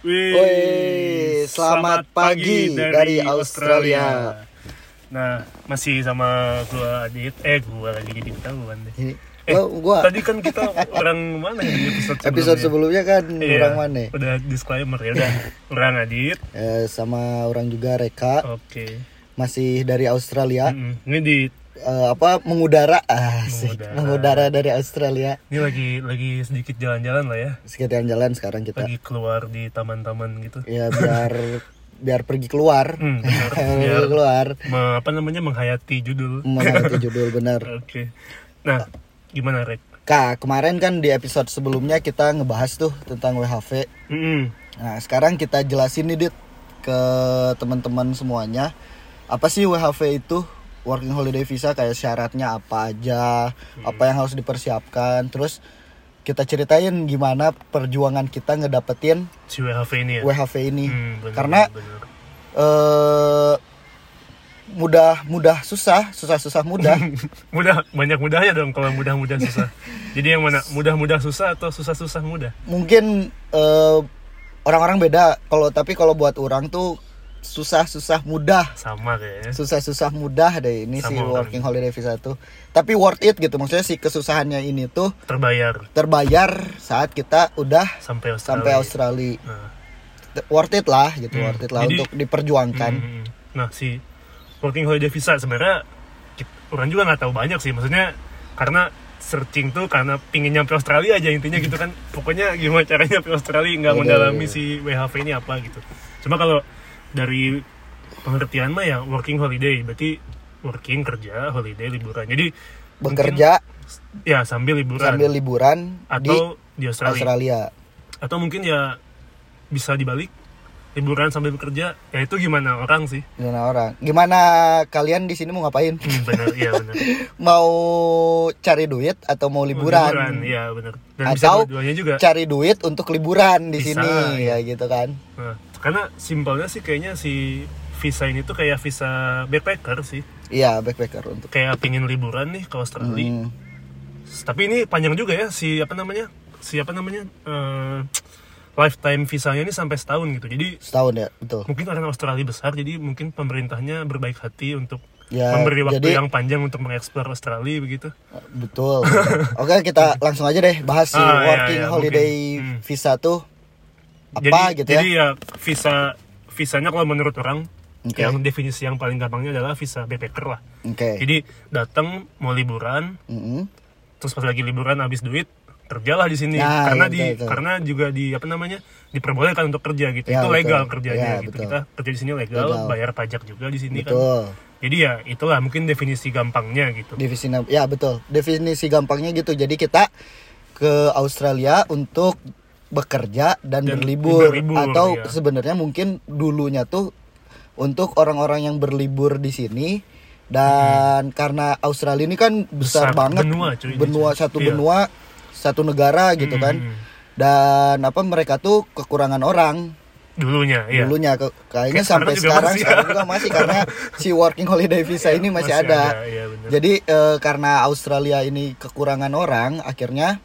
Wih, Wih, selamat pagi dari Australia. Nah, masih sama gua Adit. Eh, gua lagi jadi ketahuan deh. Ini, Eh, lo gua tadi kan kita orang mana ya di episode sebelumnya? episode sebelumnya kan Iya, orang mana? Udah disclaimer ya udah. orang Adit. Eh, sama orang juga Reka Oke. masih dari Australia. Mm-mm. Ini di Eh, apa mengudara asik Mengudara. mengudara dari Australia. ini lagi lagi sedikit jalan-jalan lah ya. Sekitaran jalan sekarang kita. Lagi keluar di taman-taman gitu. Ya biar biar pergi keluar. Hmm, benar. Biar keluar. me- apa namanya menghayati judul. Mengerti judul benar. Oke. Nah, gimana Rek? Kak, kemarin kan di episode sebelumnya kita ngebahas tuh tentang WHV. Mm-mm. Nah, sekarang kita jelasin nih, Dit, ke teman-teman semuanya. Apa sih WHV itu? Working Holiday Visa kayak syaratnya apa aja, apa yang harus dipersiapkan. Terus kita ceritain gimana perjuangan kita ngedapetin Si WHV ini ya. WHV ini. Hmm, bener, Karena bener. eh mudah mudah susah, susah-susah mudah. mudah banyak mudahnya dong kalau mudah-mudah susah. Jadi yang mana mudah-mudah susah atau susah-susah mudah? Mungkin eh, orang-orang beda. Kalau tapi kalau buat orang tuh susah-susah mudah. Sama kayaknya. susah-susah mudah deh ini si Sama orang. working holiday visa tuh tapi worth it gitu maksudnya si kesusahannya ini tuh Terbayar terbayar saat kita udah sampai Australia. sampai Australia Nah, worth it lah gitu Hmm, worth it lah jadi- untuk diperjuangkan hmm, nah si working holiday visa sebenarnya orang juga nggak tahu banyak sih. Maksudnya karena searching tuh karena pingin nyampe Australia aja intinya gitu kan. Pokoknya gimana caranya nyampe Australia nggak Iya, mendalami iya. si WHV ini apa gitu. Cuma kalau dari pengertian mah ya working holiday. Berarti working kerja holiday liburan. Jadi mungkin- bekerja ya sambil liburan. sambil liburan di atau di Australia. Australia. Atau mungkin ya bisa dibalik liburan sambil bekerja. Ya itu gimana orang sih? Gimana orang? Gimana kalian di sini mau ngapain? Hmm, benar. Iya benar. Mau cari duit atau mau liburan, iya benar. Dan bisa atau dua-duanya juga. cari duit untuk liburan di Bisa, sini iya. ya gitu kan? Nah, karena simpelnya sih kayaknya si visa ini tuh kayak visa backpacker sih iya backpacker untuk kayak pingin liburan nih ke Australia Hmm. tapi ini panjang juga ya si apa namanya si apa namanya eh, lifetime visanya ini sampai setahun gitu jadi setahun ya betul mungkin karena Australia besar jadi mungkin pemerintahnya berbaik hati untuk Ya, memberi waktu jadi- yang panjang untuk mengeksplor Australia begitu Betul. Oke, kita langsung aja deh bahas si Ah, iya, working iya, holiday mungkin. Hmm. visa tuh apa jadi, gitu jadi ya. ya visa visanya kalau menurut orang Oke. yang definisi yang paling gampangnya adalah visa backpacker lah Oke. jadi datang mau liburan Mm-mm. terus pas lagi liburan habis duit kerjalah di sini Nah, karena iya, di betul, betul. karena juga di apa namanya diperbolehkan untuk kerja gitu Ya, itu betul. legal kerjanya Ya, gitu betul. kita kerja di sini legal, Legal. bayar pajak juga di sini kan Betul. jadi ya itulah mungkin definisi gampangnya gitu Definisi ya betul. Definisi gampangnya gitu. Jadi kita ke Australia untuk bekerja dan, Dan berlibur, berlibur, atau ya. sebenarnya mungkin dulunya tuh untuk orang-orang yang berlibur di sini dan karena Australia ini kan besar, Besar, banget benua, cuy, benua cuy. satu Iya. benua satu negara gitu kan Hmm. dan apa mereka tuh kekurangan orang dulunya ya dulunya ke, kayaknya Kayak sampai sekarang masih. sekarang juga masih karena si working holiday visa ini masih, Masih ada, ada, iya bener. jadi eh, karena Australia ini kekurangan orang akhirnya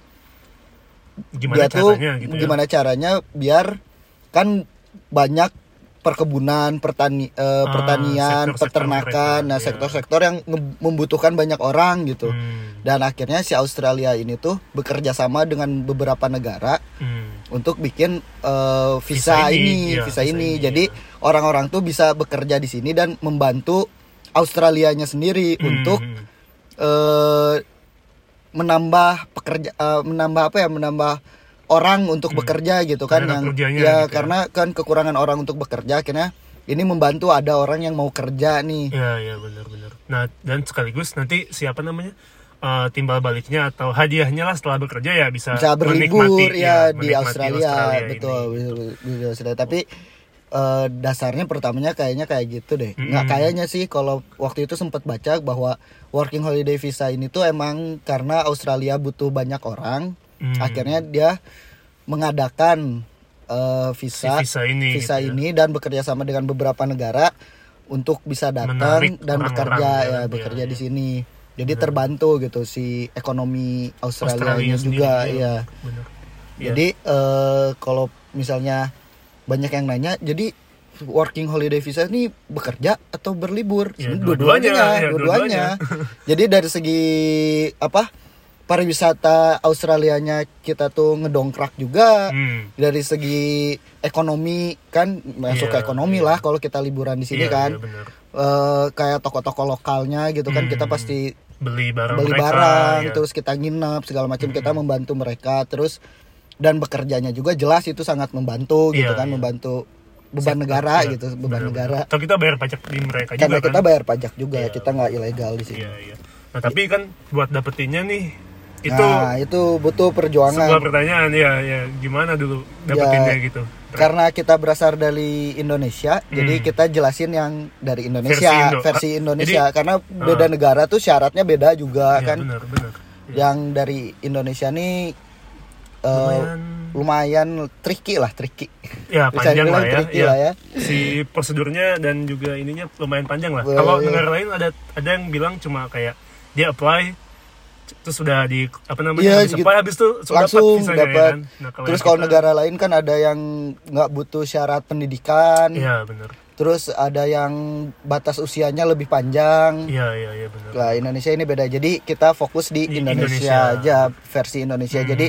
gimana dia tuh caranya gitu ya gimana caranya biar kan banyak perkebunan pertani eh, Ah, pertanian sektor-sektor peternakan mereka, nah iya. sektor-sektor yang nge- membutuhkan banyak orang gitu Hmm, dan akhirnya si Australia ini tuh bekerja sama dengan beberapa negara hmm. untuk bikin eh, visa, Visa ini, ini, iya, visa, visa ini. ini, Jadi orang-orang tuh bisa bekerja di sini dan membantu Australianya sendiri Hmm, untuk hmm. Menambah pekerja eh, menambah apa ya menambah orang untuk Hmm. bekerja gitu kan yang ya gitu ya. karena kan kekurangan orang untuk bekerja akhirnya ini membantu ada orang yang mau kerja nih. Ya, ya benar-benar. Nah, dan sekaligus nanti siapa namanya eh, timbal baliknya atau hadiahnya lah setelah bekerja ya bisa, bisa berlibur menikmati, ya iya, di Australia, ini. betul betul- betul, di Australia tapi eh, dasarnya pertamanya kayaknya kayak gitu deh nggak Mm-mm. kayaknya sih kalau waktu itu sempat baca bahwa working holiday visa ini tuh emang karena Australia butuh banyak orang Hmm. akhirnya dia mengadakan eh, visa Si visa ini visa gitu ya. ini dan bekerja sama dengan beberapa negara untuk bisa datang Menarik dan bekerja ya, ya iya, bekerja iya. di sini jadi terbantu gitu si ekonomi Australia, Australia juga sendiri, ya benar. Iya. jadi eh, kalau misalnya banyak yang nanya jadi working holiday visa ini bekerja atau berlibur Ya, dua-duanya, dua-duanya ya, dua-duanya jadi dari segi apa pariwisata Australianya kita tuh ngedongkrak juga Hmm. dari segi ekonomi kan masuk ke Iya, ekonomi iya. lah kalau kita liburan di sini Iya, kan iya, bener. Eh, kayak toko-toko lokalnya gitu kan Hmm. kita pasti beli barang beli mereka, barang ya. terus kita nginep segala macam kita membantu mereka terus dan bekerjanya juga jelas itu sangat membantu gitu Iya, kan iya. membantu beban negara Iya, gitu beban bener-bener. negara atau kita bayar pajak di mereka karena juga kita kan bayar pajak juga Iya. kita nggak ilegal di sini iya iya nah tapi kan buat dapetinnya nih itu nah itu butuh sebuah perjuangan pertanyaan ya ya gimana dulu dapetinnya gitu karena kita berasal dari Indonesia jadi kita jelasin yang dari Indonesia Hmm. Versi versi, Indo. Indonesia Jadi, karena beda negara tuh syaratnya beda juga Iya, kan benar benar Iya. yang dari Indonesia nih eh, lumayan lumayan tricky lah tricky ya bisa panjang lah ya, tricky Iya. lah ya. si prosedurnya dan juga ininya lumayan panjang lah kalau iya. negara lain ada ada yang bilang cuma kayak dia apply terus sudah di apa namanya Iya, habis gitu. apply habis tuh sudah langsung dapat ya dapat kan? Nah, terus yang kalau kita- negara lain kan ada yang nggak butuh syarat pendidikan iya benar terus ada yang batas usianya lebih panjang iya iya iya benar lah Indonesia ini beda jadi kita fokus di, Di Indonesia, Indonesia. aja versi Indonesia Hmm. jadi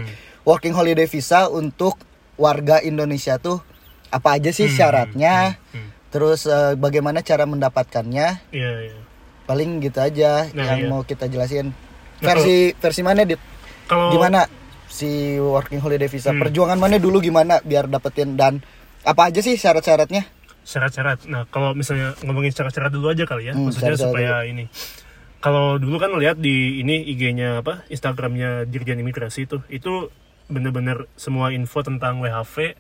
working holiday visa untuk warga Indonesia tuh apa aja sih Hmm, syaratnya? hmm. terus eh, bagaimana cara mendapatkannya? Iya iya. Paling gitu aja Nah, yang iya. mau kita jelasin. Nah, versi versi mana dit? kalau gimana si working holiday visa? Hmm. perjuangan mana dulu gimana biar dapetin? Dan apa aja sih syarat-syaratnya? Syarat-syarat. Nah kalau misalnya ngomongin syarat-syarat dulu aja kali ya Hmm, maksudnya syarat-syarat supaya ini. Kalau dulu kan lihat di ini IG-nya apa? Instagramnya Dirjen Imigrasi itu itu bener-bener semua info tentang WHV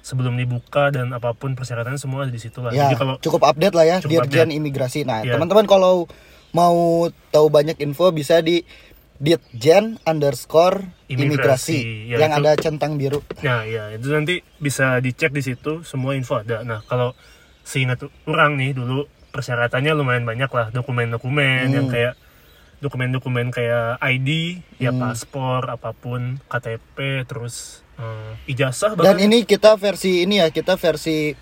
sebelum dibuka dan apa pun persyaratannya semua ada di situ lah ya jadi kalau cukup update lah ya Cukup Dirjen. Imigrasi nah Iya. teman-teman kalau mau tahu banyak info bisa di Ditjen underscore Imigrasi. imigrasi Ya, yang itu- ada centang biru Nah, ya itu nanti bisa dicek di situ semua info ada. Nah, kalau seingat orang nih dulu persyaratannya lumayan banyak lah dokumen-dokumen yang Hmm. kayak dokumen-dokumen kayak ID, ya paspor, apa pun, KTP, terus eh, ijazah dan bahkan. ini kita versi ini ya kita versi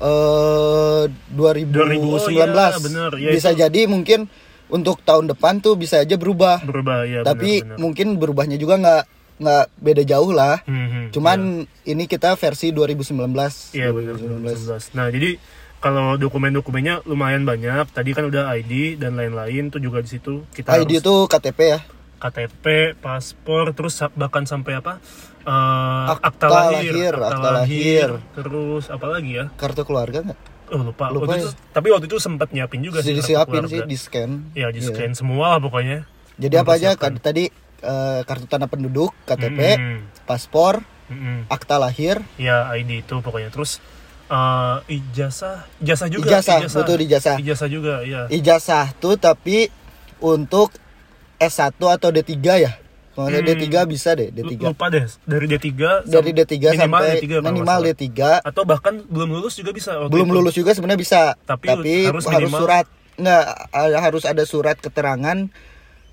eh 2019 2000, oh iya, bener. Ya, bisa itu- jadi mungkin untuk tahun depan tuh bisa aja berubah. Berubah ya tapi benar-benar. mungkin berubahnya juga nggak nggak beda jauh lah. Hmm, hmm, cuman ini kita versi 2019 Iya benar 2019. Nah jadi kalau dokumen-dokumennya lumayan banyak. Tadi kan udah ID dan lain-lain tuh juga di situ kita ID harus itu KTP ya KTP, paspor, terus bahkan sampai apa? eh, Akta akta, lahir, lahir, akta lahir. terus apa lagi ya? kartu keluarga nggak Oh lupa. Lupa Waktu ya. itu- tapi waktu itu sempat nyiapin juga Jadi sih. disiapin sih di scan Ya di scan semua lah pokoknya. jadi apa aja tadi eh, kartu tanda penduduk KTP Mm-mm. paspor Mm-mm. akta lahir Ya ID itu pokoknya. Terus eh, ijazah, ijazah juga. ijazah betul ijazah Ijazah juga, ya. ijazah tuh tapi untuk S1 atau D3 ya kalau Hmm. D3 bisa deh D3 Lupa deh dari D3 dari D3 minimal sampai D3 kalau nggak minimal salah. D3 atau bahkan belum lulus juga bisa belum itu. lulus juga sebenarnya bisa Tapi tapi, harus harus, minimal- surat nggak harus ada surat keterangan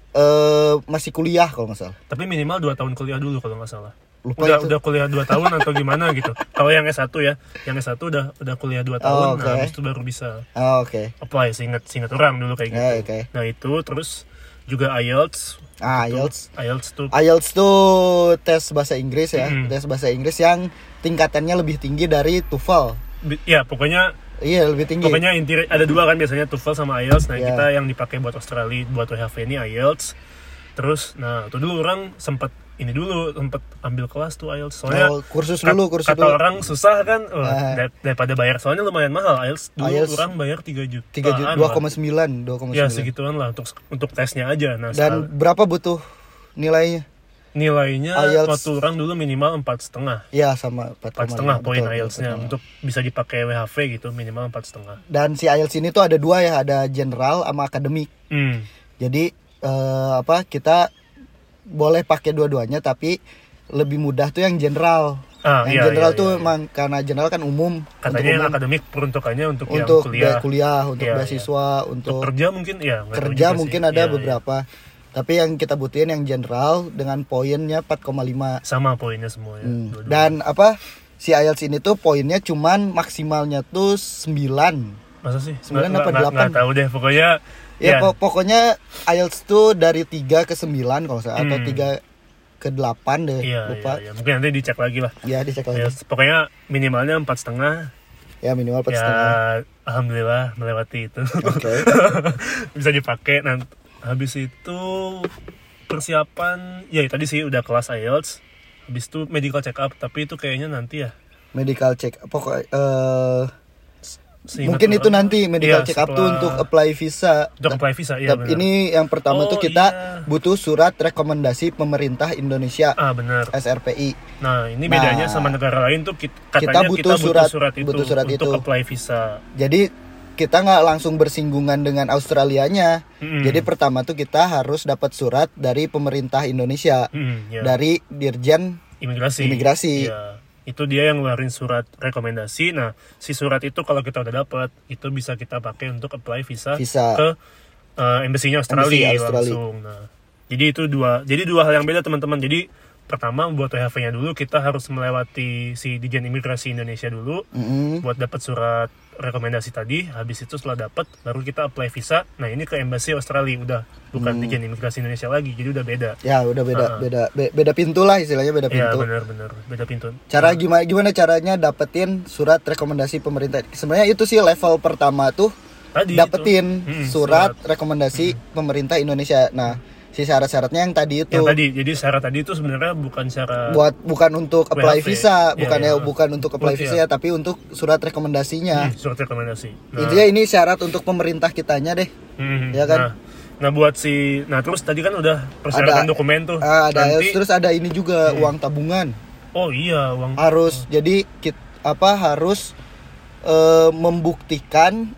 eh masih kuliah kalau nggak salah tapi minimal 2 tahun kuliah dulu kalau nggak salah Lupa udah itu. udah kuliah 2 tahun atau gimana gitu. Kalau yang S1 ya. Yang S1 udah udah kuliah 2 tahun oke. nah habis itu baru bisa Oh, oke. apply seingat seingat orang dulu kayak gitu. Oke. nah itu terus juga IELTS. Ah IELTS. IELTS tuh IELTS tuh tes bahasa Inggris ya. Hmm. tes bahasa Inggris yang tingkatannya lebih tinggi dari TOEFL. Ya pokoknya iya lebih tinggi. pokoknya inti ada dua kan biasanya TOEFL sama IELTS. Nah Ya. kita yang dipakai buat Australia buat WHV ini IELTS. Terus nah itu dulu orang sempat ini dulu sempat ambil kelas tuh IELTS soalnya Oh, kursus dulu, kursus kata dulu. orang susah kan. Oh, dar- daripada bayar soalnya lumayan mahal IELTS dulu IELTS orang bayar 3 juta 3 juta 2,9 2,9 ya segituan lah untuk untuk tesnya aja. Nah dan sekali- berapa butuh nilainya? Nilainya IELTS. waktu orang dulu minimal empat setengah. Ya sama 4,5 empat setengah poin IELTS-nya 4,5. untuk bisa dipakai WHV gitu minimal empat setengah. Dan si IELTS ini tuh ada dua ya ada general sama akademik. Hmm. jadi eh, apa kita boleh pakai dua-duanya tapi lebih mudah tuh yang general Ah, yang iya, general iya, tuh iya. emang karena general kan umum katanya yang umum, akademik peruntukannya untuk, untuk yang kuliah kuliah, untuk Iya, iya. beasiswa Untuk untuk kerja mungkin ya kerja mungkin sih. ada Iya, iya. beberapa tapi yang kita butuhin yang general dengan poinnya 4,5 sama poinnya semua ya Hmm. dua-dua. dan apa si IELTS ini tuh poinnya cuman maksimalnya tuh 9 Masa sih? Sembilan Nggak- apa nggak- delapan? nggak tahu deh, pokoknya Ya, po- pokoknya IELTS tuh dari 3 ke 9 kalau saya atau Hmm. 3 ke 8 deh, Iya, lupa. iya, iya. Mungkin nanti dicek lagi lah. Ya, dicek lagi. Ya, pokoknya minimalnya empat setengah. Ya minimal 4 Ya, setengah. alhamdulillah melewati itu. Oke. Bisa dipakai. Nanti habis itu persiapan, ya tadi sih udah kelas IELTS. Habis itu medical check up, tapi itu kayaknya nanti ya. Medical check pokok eh Seingat mungkin itu nanti medical Iya, check up tuh untuk apply visa. Untuk apply visa, iya Tapi benar. ini yang pertama Oh, tuh kita iya. butuh surat rekomendasi pemerintah Indonesia Ah benar. SRPI. Nah ini Nah, bedanya sama negara lain tuh kit- katanya kita butuh butuh, surat- surat, itu butuh surat untuk itu. apply visa. Jadi kita nggak langsung bersinggungan dengan Australianya. Mm-mm. Jadi pertama tuh kita harus dapat surat dari pemerintah Indonesia Mm, ya. dari Dirjen imigrasi. Imigrasi. Iya. Itu dia yang ngeluarin surat rekomendasi. Nah, si surat itu kalau kita udah dapat, itu bisa kita pakai untuk apply visa, Visa. ke uh, embassy-nya Australia, Embassy Australia. langsung. Nah, jadi itu dua, jadi dua hal yang beda teman-teman. Jadi pertama buat WHV-nya dulu kita harus melewati si Dijen Imigrasi Indonesia dulu Mm-mm. buat dapat surat rekomendasi tadi. Habis itu setelah dapat baru kita apply visa. Nah, ini ke embassy Australia udah bukan Hmm. Dijen Imigrasi Indonesia lagi. Jadi udah beda. Ya udah beda Ah. beda be- beda pintu lah istilahnya beda Iya, pintu. benar-benar beda pintu. Cara gimana gimana caranya dapetin surat rekomendasi pemerintah? Sebenarnya itu sih level pertama tuh Tadi dapetin itu. Mm, surat, rekomendasi pemerintah Indonesia. Nah, si syarat-syaratnya yang tadi itu yang tadi jadi syarat tadi itu sebenarnya bukan syarat buat bukan untuk apply WHV. visa, Iya, bukan ya iya. bukan untuk apply Oh, iya. visa ya, tapi untuk surat rekomendasinya. Hmm, surat rekomendasi nah, Intinya ini syarat untuk pemerintah kitanya deh. hmm, ya kan? nah, nah buat si nah terus tadi kan udah persyaratan Ada- dokumen tuh Ah, ada nanti terus ada ini juga uang tabungan. oh iya uang Harus jadi kit, apa harus eh, membuktikan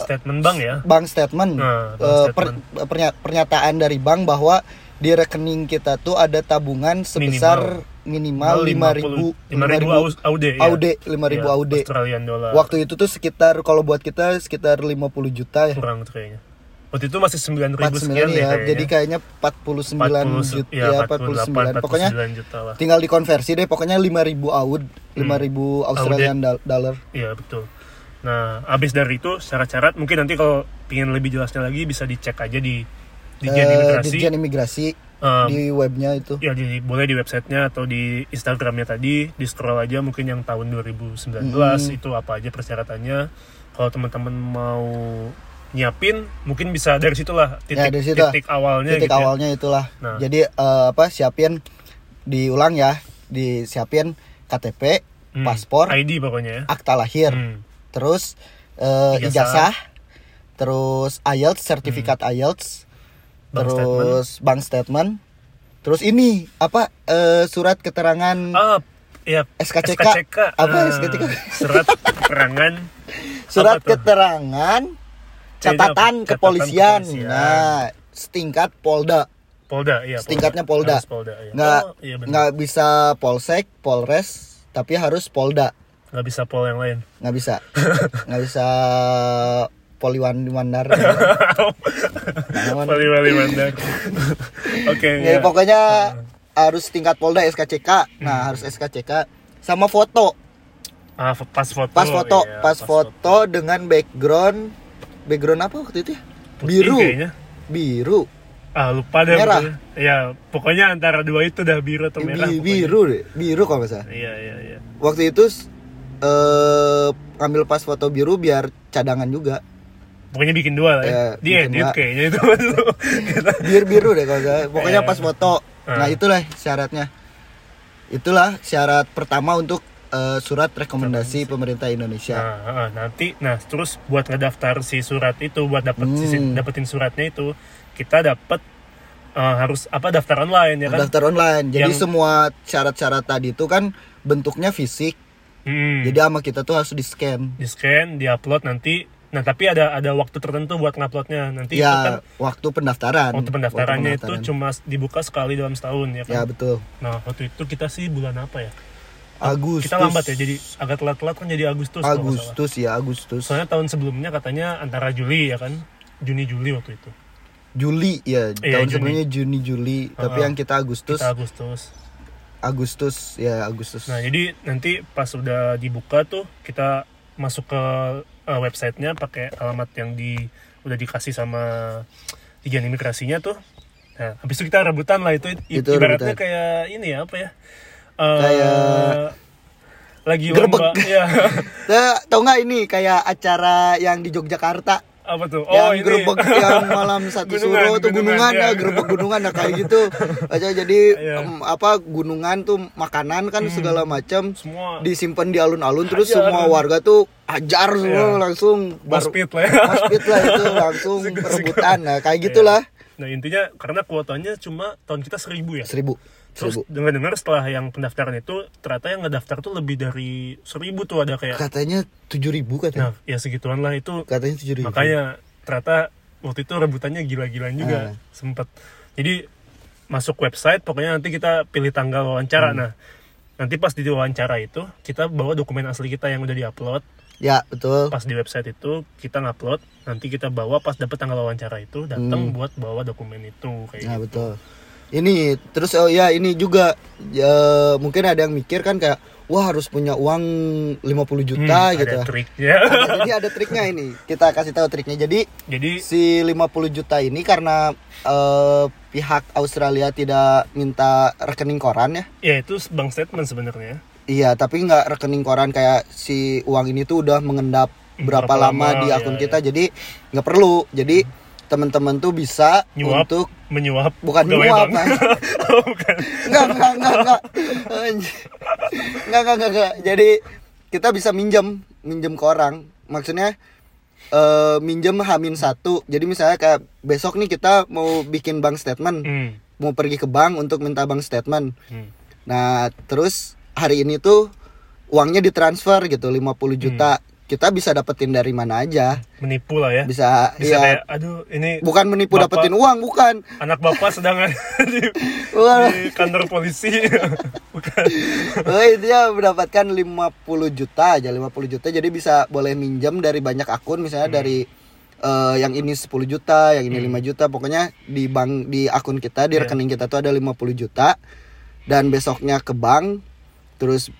statement bank ya? Bank statement, Nah, bank Eh, per- statement. pernya- pernyataan dari bank bahwa di rekening kita tuh ada tabungan sebesar minimal lima ribu lima ribu aus- aude ya. Aude lima ribu Iya, aude. Australian dollar. Waktu itu tuh sekitar kalau buat kita sekitar 50 juta ya. Kurang kayaknya. Waktu itu masih sembilan ribu 49 sekian ya kayaknya. jadi kayaknya 49 juta ya, ya 48, 49 pokoknya 49 juta lah. tinggal dikonversi deh. Pokoknya 5000 aud 5000 Australian dol- dollar. Iya betul. Nah, abis dari itu syarat-syarat mungkin nanti kalau ingin lebih jelasnya lagi bisa dicek aja di Dijen Eh, Imigrasi. Dirjen Imigrasi Um, di webnya itu Ya di, boleh di websitenya atau di Instagramnya tadi di scroll aja mungkin yang tahun 2019 Hmm. itu apa aja persyaratannya. Kalau teman-teman mau nyiapin mungkin bisa dari situlah titik Ya, dari situ. titik awalnya titik gitu ya. awalnya itulah Nah. jadi eh, apa siapin diulang ya disiapin KTP Hmm, paspor ID pokoknya ya. akta lahir Hmm. Terus eh, Ijazah. ijazah terus IELTS sertifikat IELTS Hmm. Bank terus bank statement terus ini apa eh, surat keterangan Ah, ya SKCK. Apa Ah, SKCK? Surat keterangan surat apa keterangan Catatan catatan kepolisian. kepolisian. nah setingkat Polda Polda, iya. Setingkatnya Polda. Harus Polda, iya. nggak Oh, iya nggak bisa polsek polres tapi harus polda Nggak bisa pol yang lain. nggak bisa nggak bisa poliwan mandar Wali wali mandar. Oke. ya, ya. pokoknya harus tingkat polda SKCK nah harus SKCK sama foto Ah, pas foto. pas foto iya, pas, foto, dengan background background apa waktu itu ya Putih biru kayaknya. biru Ah, lupa deh. Merah. pokoknya. Ya, pokoknya antara dua itu udah biru atau merah. Bi- pokoknya. biru deh biru kalau nggak salah Iya, iya, iya. waktu itu eh ambil pas foto biru biar cadangan juga Pokoknya bikin dua lah ya. Ya, Di edit dua. kayaknya itu. Biru biru deh kalau salah. pokoknya Iya. pas foto nah Ah. itulah syaratnya itulah syarat pertama untuk eh, surat rekomendasi pemerintah Indonesia Nah, ah, nanti nah terus buat ngedaftar si surat itu buat dapet si- Hmm. dapetin suratnya itu kita dapat harus apa daftar online ya kan? daftar online jadi Yang- semua syarat-syarat tadi itu kan bentuknya fisik Hmm. jadi sama kita tuh harus di scan di scan, di upload nanti. Nah tapi ada ada waktu tertentu buat nguploadnya nanti itu kan ya waktu pendaftaran waktu pendaftarannya itu pendaftaran. cuma dibuka sekali dalam setahun ya kan. ya betul Nah waktu itu kita sih bulan apa ya? Agustus Kita lambat ya jadi agak telat-telat kan jadi Agustus. Agustus ya Agustus Soalnya tahun sebelumnya katanya antara Juli ya kan, Juni Juli waktu itu. Juli ya Iya, tahun Juni. sebelumnya Juni Juli tapi Uh-uh. yang kita Agustus Kita Agustus. Agustus ya Agustus. Nah, jadi nanti pas udah dibuka tuh kita masuk ke eh, websitenya pakai alamat yang di udah dikasih sama dijen imigrasinya tuh. Nah, habis itu kita rebutan lah itu, Itu ibaratnya rebutan. kayak ini ya apa ya? Eh, Kayak lagi gerbek. lomba ya Nah, tau nggak ini kayak acara yang di Yogyakarta apa tuh? yang Oh, ini. gerbek yang malam satu Gunungan, suruh tuh gunungan, gunungan ya ya. gerbek gunungan nah kayak gitu aja jadi Iya. em, apa gunungan tuh makanan kan segala macam Semua disimpan di alun-alun terus Hajar. semua warga tuh ajar semua Iya. langsung baru Mospit lah ya. Mospit lah itu langsung perebutan nah kayak gitulah Nah intinya karena kuotanya cuma tahun kita seribu ya. seribu Terus seribu dengar-dengar setelah yang pendaftaran itu ternyata yang ngedaftar tuh lebih dari seribu tuh ada kayak. katanya tujuh ribu katanya Nah ya segituan lah itu. katanya tujuh ribu Makanya ternyata waktu itu rebutannya gila-gilaan juga Ah. sempet. Jadi masuk website pokoknya nanti kita pilih tanggal wawancara. Hmm. Nah nanti pas di wawancara itu kita bawa dokumen asli kita yang udah diupload ya betul pas di website itu kita ngupload nanti kita bawa pas dapet tanggal wawancara itu datang buat bawa dokumen itu kayak Nah gitu. betul. Ini terus oh ya ini juga ya, mungkin ada yang mikir kan kayak wah harus punya uang 50 juta Hmm, gitu. ada triknya Ada- Jadi ada triknya ini. Kita kasih tahu triknya. Jadi jadi si 50 juta ini karena eh, pihak Australia tidak minta rekening koran ya. ya itu bank statement sebenarnya Iya, tapi nggak rekening koran kayak si uang ini tuh udah mengendap berapa, Berapa lama, lama, di akun ya, kita. Jadi nggak perlu. Jadi teman-teman tuh bisa nyuap untuk menyuap bukan nyuap, oh, bukan Enggak, enggak, enggak, enggak. Anjir. Enggak, enggak, enggak, enggak. Jadi kita bisa minjem, minjem ke orang. Maksudnya eh minjem hamin satu. Jadi misalnya kayak besok nih kita mau bikin bank statement, hmm. mau pergi ke bank untuk minta bank statement. Hmm. Nah, terus hari ini tuh uangnya ditransfer gitu 50 juta. Kita bisa dapetin dari mana aja. menipu lah ya. Bisa, bisa ya kayak aduh ini bukan menipu Bapak- dapetin uang, bukan. anak bapak sedang di, di kantor polisi. Bukan. Oh dia mendapatkan 50 juta aja 50 juta. Jadi bisa boleh minjam dari banyak akun misalnya dari eh, yang ini 10 juta yang ini 5 juta. Pokoknya di bank di akun kita di Iya. rekening kita tuh ada 50 juta. Dan besoknya ke bank terus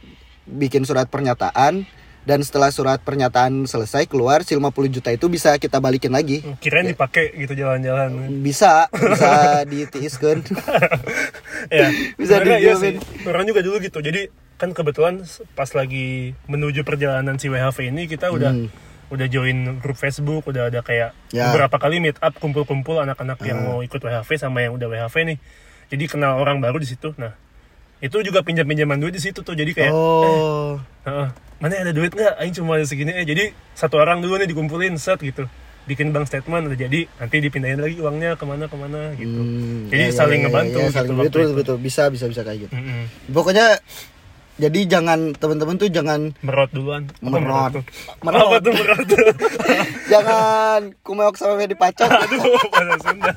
bikin surat pernyataan dan setelah surat pernyataan selesai keluar si 50 juta itu bisa kita balikin lagi. Kirain dipakai gitu jalan-jalan. Bisa bisa ditiiskan. Ya Bisa iya dijamin. sih. orang juga dulu gitu. Jadi kan kebetulan pas lagi menuju perjalanan si WHV ini kita udah Hmm. udah join grup Facebook udah ada kayak Ya. beberapa kali meet up kumpul-kumpul anak-anak yang mau ikut WHV sama yang udah WHV nih. Jadi kenal orang baru di situ. Nah itu juga pinjam-pinjaman duit di situ tuh jadi kayak oh. Heeh. mana ada duit nggak? Aing cuma ada segini eh jadi satu orang dulu nih dikumpulin set gitu. Bikin bank statement udah jadi nanti dipindahin lagi uangnya ke mana ke mana gitu. Hmm, jadi ya, ya, saling ya, ngebantu ya, gitu saling waktu betul betul bisa bisa bisa kayak gitu. Mm-mm. pokoknya jadi jangan teman-teman tuh jangan merot duluan. Merot. Merot. apa tuh merot? Jangan kumeok sama dipacok aduh bahasa Sunda.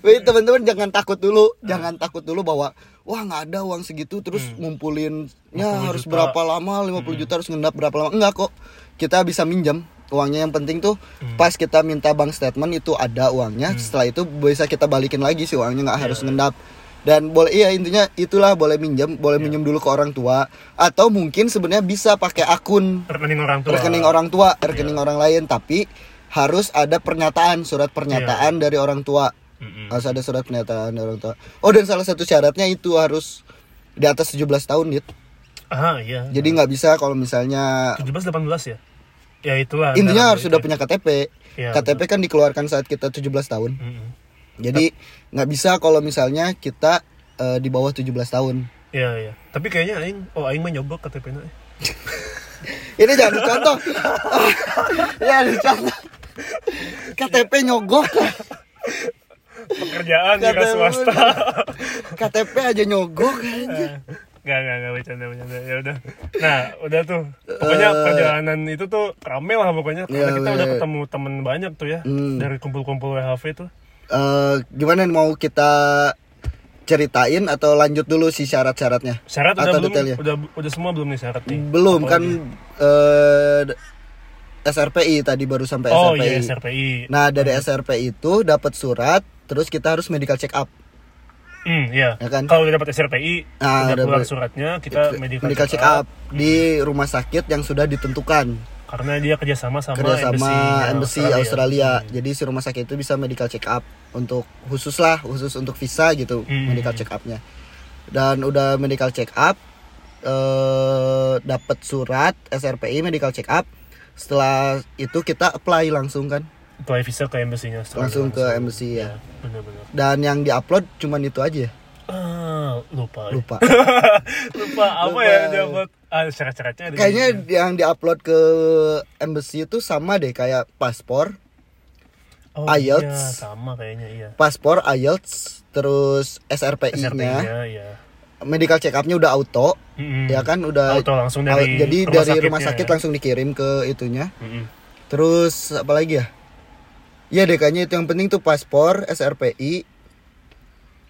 Wih teman-teman jangan takut dulu. Jangan takut dulu bahwa wah nggak ada uang segitu terus Hmm. ngumpulinnya 50 harus juta. berapa lama 50 juta harus ngendap berapa lama. Enggak kok kita bisa minjam uangnya. Yang penting tuh Hmm. pas kita minta bank statement itu ada uangnya setelah itu bisa kita balikin lagi sih uangnya nggak Iya. harus ngendap. Dan boleh iya intinya itulah boleh minjem boleh minjem dulu ke orang tua. Atau mungkin sebenarnya bisa pakai akun rekening orang tua. rekening orang tua rekening orang lain. Tapi harus ada pernyataan surat pernyataan dari orang tua Mm-mm. harus ada surat pernyataan orang tua oh dan salah satu syaratnya itu harus di atas 17 tahun Dit. ah iya jadi nggak bisa kalau misalnya 17 18 ya ya itulah intinya harus sudah ya. punya KTP Iya, KTP kan dikeluarkan saat kita 17 tahun Mm-mm. jadi nggak bisa kalau misalnya kita eh, di bawah 17 tahun Iya iya. Tapi kayaknya aing oh aing mah nyogok KTP na. ini jangan dicontoh ya dicontoh KTP nyogok Pekerjaan di KTP swasta. KTP aja nyogok aja Gak, gak, gak bercanda, bercanda. Ya udah. Nah, udah tuh. Pokoknya Eh. perjalanan itu tuh rame lah pokoknya. Karena Iya, kita udah iya. ketemu temen banyak tuh ya. Hmm. Dari kumpul-kumpul WHV tuh. Eh, gimana nih, mau kita ceritain atau lanjut dulu si syarat-syaratnya Syarat udah Atau belum? detailnya? Udah, udah semua belum nih syarat nih? belum Apa kan lagi? eh SRPI tadi baru sampai Oh SRPI. iya, SRPI. Nah dari SRPI itu dapat surat, terus kita harus medical check up. Hmm, iya. Ya kan? Kalau udah dapat SRPI, Nah, udah keluar dapat- suratnya, kita medical, medical check up di rumah sakit yang sudah ditentukan Karena dia kerjasama sama kerjasama embassy, embassy Australia. Jadi si rumah sakit itu bisa medical check up untuk khusus lah, khusus untuk visa gitu, Hmm. medical check upnya. Dan udah medical check up, eh dapat surat SRPI medical check up. Setelah itu kita apply langsung kan, Apply visa ke embassy-nya langsung ke embassy ya. Benar-benar. Dan yang diupload cuman itu aja, Ah, lupa. lupa. lupa apa Lupa. ya buat ah, syarat-syaratnya Kayaknya di- yang diupload ke embassy itu sama deh kayak paspor, oh, IELTS. iya, sama kayaknya iya. paspor IELTS, terus SRPI-nya, SRPI-nya ya. medical check up-nya udah auto, Mm-mm. ya kan udah Auto langsung dari jadi rumah dari rumah sakit ya. langsung dikirim ke itunya. Mm-mm. Terus apa lagi ya? Ya deh kayaknya itu yang penting tuh paspor, SRPI,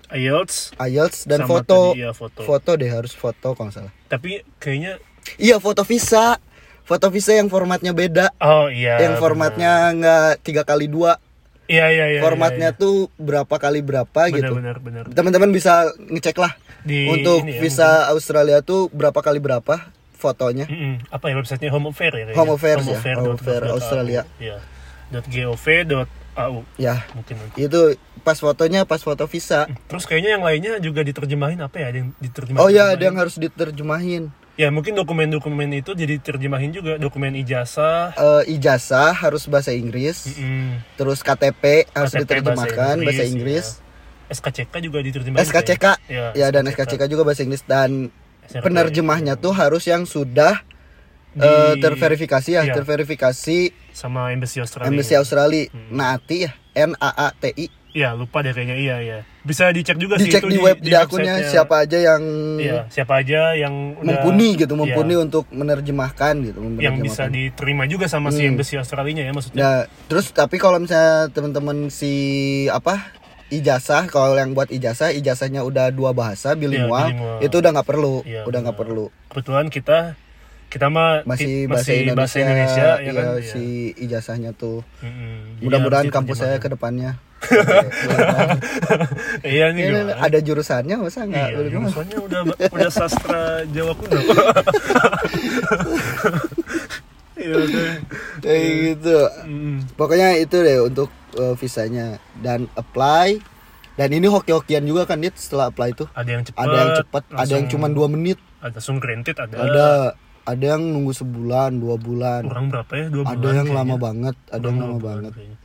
IELTS IELTS dan sama foto. tadi, iya, foto. Foto deh harus foto kalau salah. Tapi kayaknya Iya foto visa, foto visa yang formatnya beda, oh iya. yang formatnya nggak tiga kali dua, benar. Iya iya iya. formatnya iya, tuh berapa kali berapa iya. gitu. Benar benar benar. Teman-teman bisa ngecek lah Di untuk ini ya, visa Australia tuh berapa kali berapa fotonya. Mm-mm. Apa ya websitenya Home Affair ya? kayaknya? Home Affairs ya, Home Affairs gov dot Australia. au. Iya. Dot .gov dot au Ya, mungkin itu pas fotonya pas foto visa. Terus kayaknya yang lainnya juga diterjemahin apa ya? Ada yang diterjemahin. Oh ya, ada yang harus diterjemahin. Ya mungkin dokumen-dokumen itu jadi terjemahin juga dokumen ijazah. Eh, ijazah harus bahasa Inggris, Mm-mm. terus KTP harus KTP diterjemahkan bahasa ya. Inggris. SKCK juga diterjemahin. SKCK, kayaknya. ya dan SKCK juga bahasa Inggris dan SRP. penerjemahnya tuh harus yang sudah Di- eh, terverifikasi ya, iya. terverifikasi sama Embassy Australia. Embassy Australia. Hmm. Naati ya, N A A T I. Iya lupa deh kayaknya iya iya. Bisa dicek juga sih Dicek itu di web di, akunnya websitenya. siapa aja yang Iya siapa aja yang udah- mumpuni gitu, Iya, mumpuni untuk menerjemahkan gitu, yang bisa menerjemahkan. diterima juga sama si Hmm. Embassy Australia ya maksudnya. Nah, terus tapi kalau misalnya teman-teman si apa ijazah, kalau yang buat ijazah, ijazahnya udah dua bahasa bilingual, bilingual. itu udah nggak perlu, Iya, udah nggak perlu. Kebetulan kita kita mah Masih bahasa Indonesia, bahasa Indonesia ya iya, kan. Iya. si ijazahnya tuh. Jadi Mudah-mudahan harus kampus saya ke depannya. Iya nih Ini gimana? ada jurusannya masa nggak? Iya, jurusannya udah udah sastra Jawa kuno. Iya. Kayak gitu. Mm. Pokoknya itu deh untuk uh, visanya dan apply. Dan ini hoki-hokian juga kan dit setelah apply itu. Ada yang cepat, Ada yang cepat, ada yang cuma dua menit, ada langsung granted ada. ada ada yang nunggu sebulan, dua bulan. Orang berapa ya? Dua bulan. Ada yang kayaknya. lama banget, ada Orang yang lama banget. kayaknya.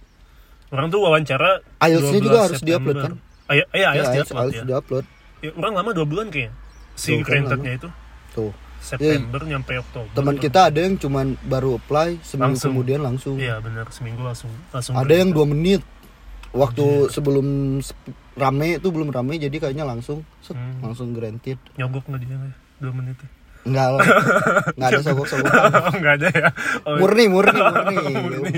Orang tuh wawancara IELTS-nya 12 juga harus diupload, kan? Ah, Iya, iya, IELTS Ya, harus ya. diupload. Ya, orang lama dua bulan kayaknya. Si grantednya itu Tuh. September nyampe Oktober. Teman kita ada yang cuman baru apply seminggu Langsung. kemudian langsung. Iya benar seminggu langsung langsung. Ada yang dua menit. Waktu Iya. sebelum rame itu belum rame jadi kayaknya langsung set, Hmm. langsung granted. nyogok nggak dia dua menit. ya? Enggak lah. Enggak ada sogok-sogokan. Oh, nggak ada ya. Oh, Murni, murni, murni. Murni.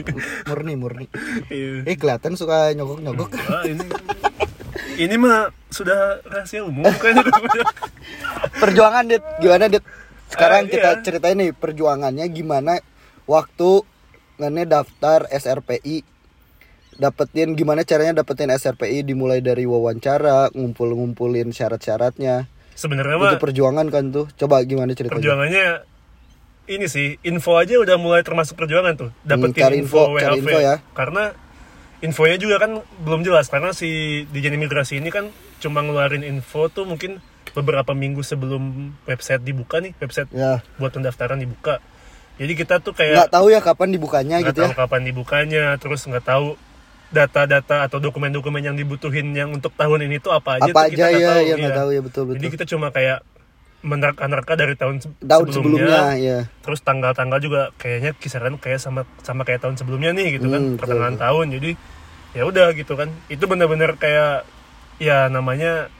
murni, murni. iya. Eh kelihatan suka nyogok-nyogok. Ah, ini ini mah sudah rahasia umum kan Perjuangan Dit, gimana Dit? Sekarang Eh, kita iya. ceritain nih perjuangannya gimana waktu ngene daftar SRPI dapetin gimana caranya dapetin SRPI dimulai dari wawancara ngumpul-ngumpulin syarat-syaratnya sebenarnya mah itu perjuangan kan tuh. Coba gimana ceritanya? Perjuangannya ini sih info aja udah mulai termasuk perjuangan tuh. Dapetin cari info, info, cari WHV info ya. karena infonya juga kan belum jelas. Karena si Dijen Imigrasi ini kan cuma ngeluarin info tuh mungkin beberapa minggu sebelum website dibuka nih. Website ya. buat pendaftaran dibuka. Jadi kita tuh kayak nggak tahu ya kapan dibukanya nggak gitu tahu ya kapan dibukanya terus nggak tahu data-data atau dokumen-dokumen yang dibutuhin yang untuk tahun ini tuh apa aja apa tuh kita aja nggak ya tahu, nggak iya. tahu ya betul jadi betul. kita cuma kayak menerka-nerka dari tahun se- tahun sebelumnya. ya terus tanggal-tanggal juga kayaknya kisaran kayak sama sama kayak tahun sebelumnya nih gitu kan. Hmm, betul, pertengahan tahun jadi ya udah gitu kan. Itu bener-bener kayak ya namanya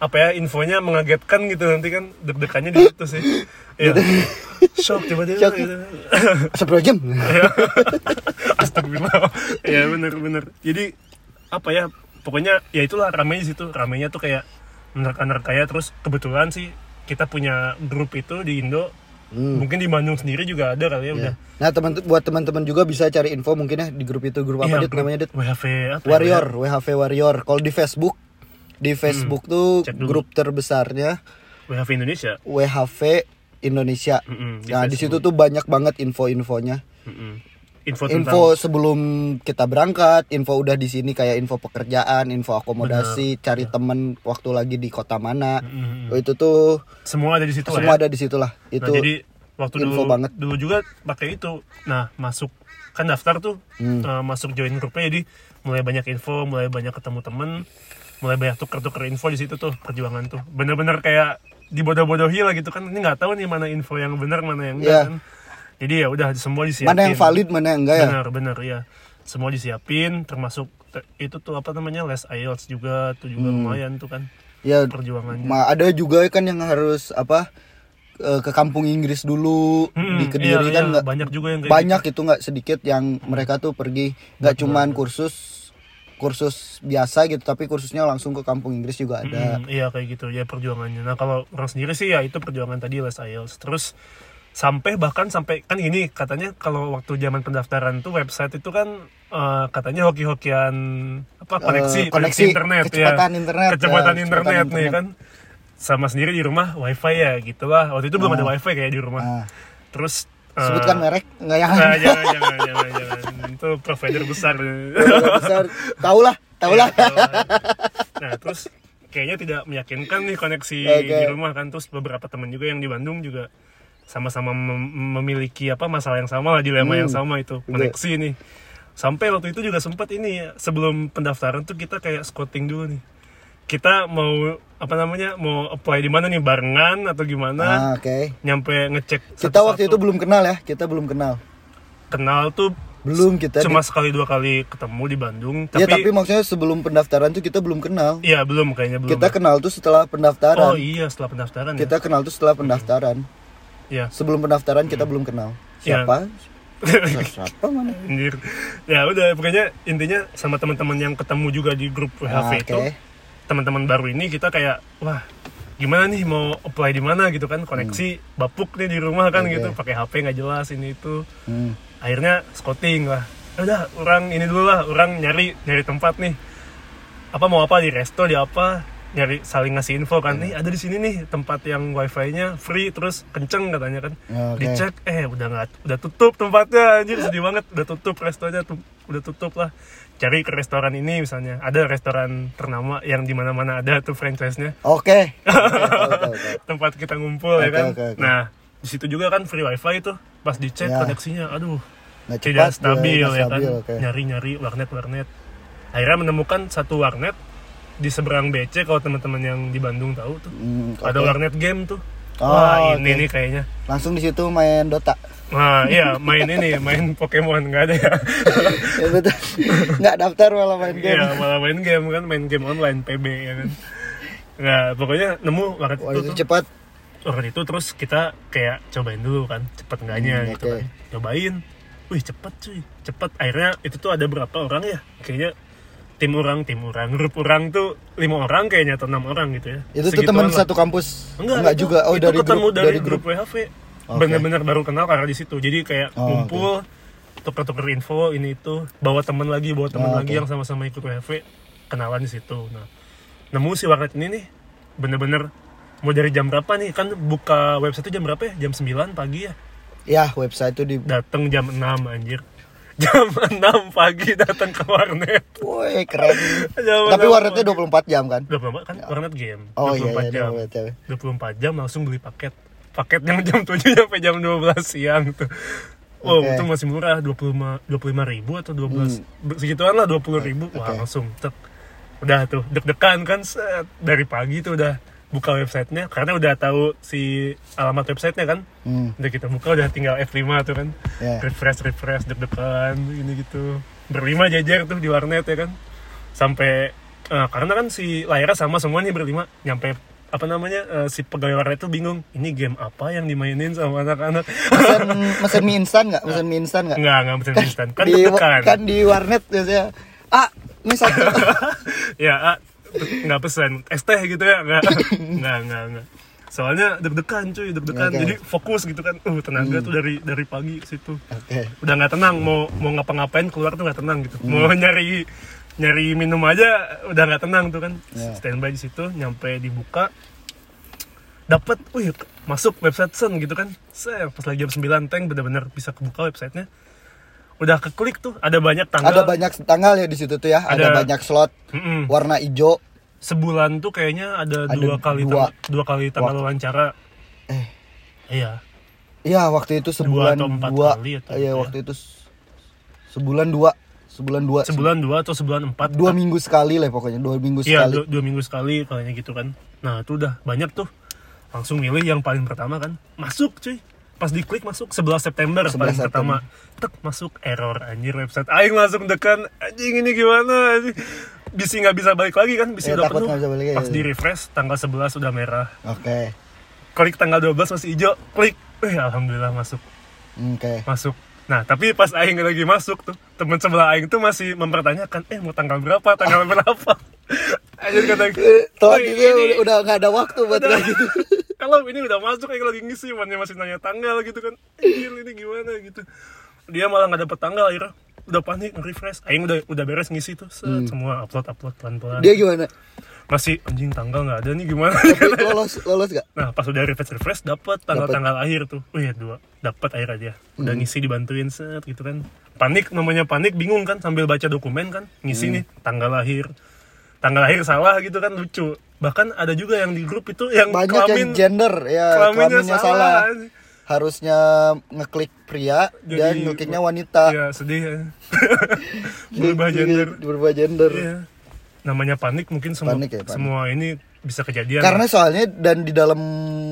apa ya infonya mengagetkan gitu nanti kan. Deg-degannya di situ sih ya shock tiba-tiba Shock. gitu Astagfirullahaladzim Astagfirullah. ya bener. Jadi apa ya? Pokoknya ya itulah ramenya situ. Ramenya tuh kayak menerka-nerka ya. Terus kebetulan sih kita punya grup itu di Indo. Hmm. Mungkin di Bandung sendiri juga ada kali ya, udah. Ya. Nah teman buat teman-teman juga bisa cari info mungkin ya di grup itu grup apa Iya, dit grup namanya dit WHV apa ya? Warrior WHV Warrior kalau di Facebook di Facebook tuh Cek dulu. grup terbesarnya WHV Indonesia WHV Indonesia. Mm-mm, di Nah di situ tuh banyak banget info-infonya. Mm-mm. info, Info tentang sebelum kita berangkat, info udah di sini kayak info pekerjaan, info akomodasi, cari temen waktu lagi di kota mana. Mm-mm. Oh, itu tuh semua ada di situ semua ya. ada di situ lah. Nah, Itu jadi waktu info dulu banget. dulu juga pakai itu. Nah, masuk kan daftar tuh Hmm. eh, masuk join grupnya jadi mulai banyak info, mulai banyak ketemu temen, mulai banyak tuker-tuker info di situ tuh perjuangan tuh. Bener-bener kayak dibodoh-bodohi lah gitu kan. Ini nggak tahu nih mana info yang benar, mana yang enggak Iya. kan. Jadi ya udah semua disiapin. mana yang valid, mana yang enggak ya. Bener, bener ya. Semua disiapin termasuk te- itu tuh apa namanya les IELTS juga tuh juga Hmm. lumayan tuh kan Ya perjuangannya. Ma, ada juga kan yang harus apa eh, ke kampung Inggris dulu Hmm, di Kediri iya, kan iya, nggak banyak juga yang banyak itu nggak sedikit yang mereka tuh pergi nggak cuman kursus kursus biasa gitu tapi kursusnya langsung ke kampung Inggris juga ada Mm, iya kayak gitu ya perjuangannya. Nah kalau orang sendiri sih ya itu perjuangan tadi les IELTS. Terus sampai bahkan sampai kan gini katanya kalau waktu zaman pendaftaran tuh website itu kan eh, katanya hoki-hokian apa koneksi Eh, koneksi, internet kecepatan ya. internet, kecepatan ya, internet kecepatan nih internet. kan sama sendiri di rumah wifi ya gitulah waktu itu belum ada Ah. wifi kayak di rumah Nah, terus eh, sebutkan merek nggak yang nah, jangan jangan jangan jangan. Itu provider besar. Besar. Tahu lah tahu lah Iya, lah. nah terus kayaknya tidak meyakinkan nih koneksi Oke. di rumah kan. Terus beberapa teman juga yang di Bandung juga sama-sama mem- memiliki apa masalah yang sama lah dilema Hmm. yang sama itu koneksi nih. Sampai waktu itu juga sempat ini ya, sebelum pendaftaran tuh kita kayak scouting dulu nih kita mau apa namanya mau apply di mana nih? Barengan atau gimana? Ah, oke. Nyampe ngecek kita satu-satu. waktu itu belum kenal ya kita belum kenal. Kenal tuh belum kita cuma di- sekali dua kali ketemu di Bandung ya tapi tapi maksudnya sebelum pendaftaran tuh kita belum kenal. Iya belum kayaknya belum. Kita kenal tuh setelah pendaftaran. Oh iya setelah pendaftaran ya? Kita kenal tuh setelah pendaftaran. Iya. sebelum pendaftaran kita belum kenal. Iya. siapa? Siapa mana? Anjir. Ya udah pokoknya intinya sama teman-teman yang ketemu juga di grup WHV Ah, itu oke. Teman-teman baru ini kita kayak wah gimana nih mau apply di mana gitu kan koneksi bapuk nih di rumah kan Hmm. Oke. gitu pakai HP nggak jelas ini itu Hmm. akhirnya scouting lah Ya udah orang ini dulu lah orang nyari nyari tempat nih apa mau apa di resto di apa nyari saling ngasih info kan nih ada di sini nih tempat yang wifi-nya free terus kenceng katanya kan Oke. dicek eh udah nggak udah tutup tempatnya anjir sedih banget udah tutup restonya tuh udah tutup lah cari ke restoran ini misalnya ada restoran ternama yang di mana mana ada tuh franchise-nya Oke. Oke, oke. tempat kita ngumpul ya Oke, kan oke, oke. nah di situ juga kan free wifi tuh pas dicek Ya. koneksinya aduh Nggak tidak cepat, stabil nggak ya kan oke. nyari nyari warnet warnet akhirnya menemukan satu warnet di seberang BC kalau teman-teman yang di Bandung tahu tuh Hmm, ada oke. warnet game tuh Oh, wah ini nih kayaknya Langsung di situ main Dota. Nah, iya main ini, main Pokemon nggak ada ya. Ya, betul. Nggak daftar malah main game. Iya, malah main game kan, main game online PB ya kan. Nah, pokoknya nemu warnet Wah, itu itu cepat. Warnet itu terus kita kayak cobain dulu kan, cepet enggaknya Hmm, gitu oke. kan. Cobain. Wih, cepet cuy. Cepet. Akhirnya itu tuh ada berapa orang ya? Kayaknya tim orang, tim orang, grup orang tuh lima orang kayaknya atau enam orang gitu ya. Itu tuh teman satu kampus. Enggak, itu, juga. Oh, itu dari ketemu grup dari, dari grup, grup. WHV. Oke. Bener-bener baru kenal karena di situ. Jadi kayak Oh, ngumpul, tuker-tuker info ini itu, bawa teman lagi, bawa teman Oh, lagi yang sama-sama ikut WHV, kenalan di situ. Nah, nemu si warnet ini nih, bener-bener mau dari jam berapa nih? Kan buka website itu jam berapa ya? Jam 9 pagi ya. Ya, website itu di Datang jam 6 anjir. Jam 6 pagi datang ke warnet. Woi, keren. Tapi 6 warnetnya pagi. 24 jam kan? 24 kan warnet game. Oh iya, 24 iya, jam. 24 jam. 24 jam langsung beli paket paket yang jam 7 sampai jam 12 siang tuh Wow, Oke. itu masih murah 25 25 ribu atau 12 segituan lah 20 ribu wah Hmm. Oke. langsung tek. udah tuh deg-degan kan set. dari pagi tuh udah buka websitenya karena udah tahu si alamat websitenya kan Hmm. udah kita buka udah tinggal F5 tuh kan Ya. refresh refresh deg-degan ini gitu berlima jajar tuh di warnet ya kan sampai eh, karena kan si layarnya sama semua nih berlima nyampe apa namanya eh, si pegawai warnet tuh bingung ini game apa yang dimainin sama anak-anak Mesen, mesen mie instan nggak? Mesen mie instan nggak? nggak nggak bisa instan kan di, deg-degan kan di warnet biasanya. Ah, ini satu. ya ah, nggak pesan. Es teh gitu ya? Nggak. Nggak nggak nggak. Soalnya deg-degan cuy deg-degan. Oke. jadi fokus gitu kan. Uh tenaga tuh dari dari pagi ke situ. Oke. udah nggak tenang. Mau mau ngapa-ngapain keluar tuh nggak tenang gitu. Mau nyari nyari minum aja udah nggak tenang tuh kan. Iya. standby di situ nyampe dibuka. Dapat wih masuk website Sun gitu kan. Saya pas lagi jam 9 tank bener-bener bisa kebuka websitenya udah keklik tuh ada banyak tanggal Ada banyak tanggal ya di situ tuh ya. Ada, Ada- banyak slot Mm-mm. warna hijau. sebulan tuh kayaknya ada, Ada dua kali dua. tang- dua kali tanggal wawancara Eh. iya Iya, waktu itu sebulan atau empat dua. kali atau Iya, ya. waktu itu s- sebulan dua. Sebulan dua. sebulan dua atau sebulan empat dua minggu sekali lah pokoknya dua minggu Iya, sekali dua, dua minggu sekali kayaknya gitu kan. Nah, itu udah banyak tuh. Langsung milih yang paling pertama kan. Masuk, cuy. Pas diklik masuk 11 September 11 paling pertama. Tek masuk error anjir website. Aing langsung dekan anjing ini gimana anjing. Bisa nggak bisa balik lagi kan, bisa Iya, udah penuh. balik lagi, Pas iya. di refresh tanggal 11 udah merah. oke Klik tanggal 12 masih hijau, klik. Eh, alhamdulillah masuk. oke Masuk. Nah, tapi pas Aing lagi masuk tuh, temen sebelah Aing tuh masih mempertanyakan, eh mau tanggal berapa, tanggal berapa. Anjir kata Aing, Telat "Woi, gitu ini- udah nggak ada waktu buat kayak gitu kalau ini udah masuk kayak lagi ngisi mana masih nanya tanggal gitu kan. Anjir ini gimana gitu. Dia malah nggak dapet tanggal akhirnya udah panik refresh aing udah udah beres ngisi tuh. Set, semua upload upload pelan pelan Hmm. dia gimana? Masih anjing tanggal nggak ada nih gimana? Tapi lolos lolos gak nah pas udah refresh refresh dapet tanggal tanggal akhir tuh. Oh iya dua. Dapet akhirnya dia. Udah Hmm. ngisi dibantuin set gitu kan. Panik namanya panik bingung kan sambil baca dokumen kan. Ngisi Hmm. nih tanggal lahir tanggal lahir salah gitu kan lucu bahkan ada juga yang di grup itu yang banyak kelamin yang gender ya kelaminnya kelaminnya salah. salah harusnya ngeklik pria dan Jadi- ngekliknya wanita Iya sedih ya. Berubah gender. berubah gender Iya. Namanya panik mungkin semua Panik ya, panik. semua ini bisa kejadian. karena soalnya dan di dalam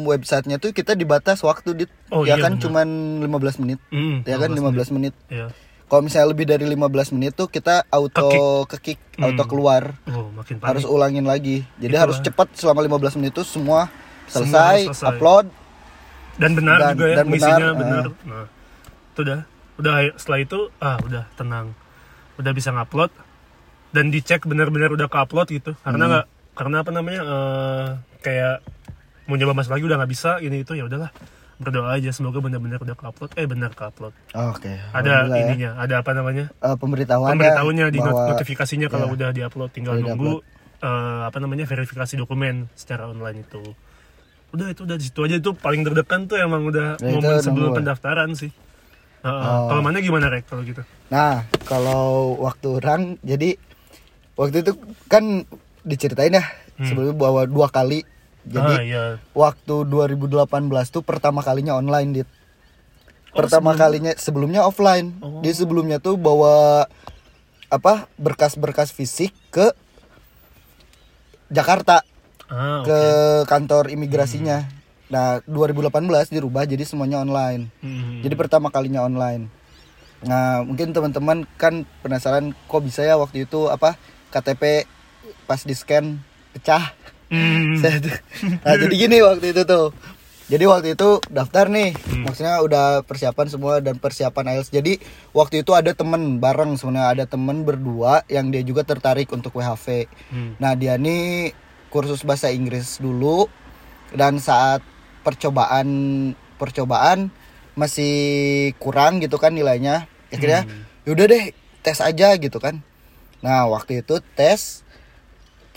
websitenya tuh kita dibatas waktu dit Oh, ya iya, kan benar. cuman 15 menit Hmm, ya kan 15 menit, Iya. Kalau misalnya lebih dari 15 menit tuh kita auto ke kick, auto Hmm. keluar Oh, makin panik. harus ulangin lagi jadi Itulah. harus cepat selama 15 menit itu semua Semua selesai, selesai. upload dan benar dan- juga ya dan misinya benar, benar. Nah, itu udah. Udah setelah itu ah udah tenang. Udah bisa ngupload dan dicek benar-benar udah ke-upload gitu. Karena Hmm. nggak karena apa namanya? eh, kayak mau nyoba masuk lagi udah nggak bisa ini itu ya udahlah. Berdoa aja semoga benar-benar udah ke-upload. Eh benar ke-upload. oke Ada Alhamdulillah ya. ininya, ada apa namanya? Eh, pemberitahuan pemberitahuannya di bahwa- notifikasinya kalau ya. udah diupload tinggal Udah nunggu eh, apa namanya verifikasi dokumen secara online itu udah itu udah di situ aja itu paling terdekan tuh emang udah Ya, momen sebelum nunggu. pendaftaran sih Heeh. Oh. kalau mana gimana rek kalau gitu Nah, kalau waktu orang jadi waktu itu kan diceritain ya sebelumnya bahwa dua kali. Jadi ah iya waktu 2018 tuh pertama kalinya online dit. Oh, Pertama sebelum- kalinya sebelumnya offline. Oh. Dia sebelumnya tuh bawa apa berkas-berkas fisik ke Jakarta ah ke kantor imigrasinya. Nah, 2018 dirubah jadi semuanya online. Hmm. Jadi pertama kalinya online. Nah, mungkin teman-teman kan penasaran kok bisa ya waktu itu apa KTP pas di scan pecah. Hmm. Saya tuh- nah, jadi gini waktu itu tuh. Jadi waktu itu daftar nih, Hmm. maksudnya udah persiapan semua dan persiapan IELTS. Jadi waktu itu ada temen bareng sebenarnya ada temen berdua yang dia juga tertarik untuk WHV. Hmm. Nah dia nih kursus bahasa Inggris dulu dan saat percobaan percobaan masih kurang gitu kan nilainya akhirnya yaudah deh tes aja gitu kan nah waktu itu tes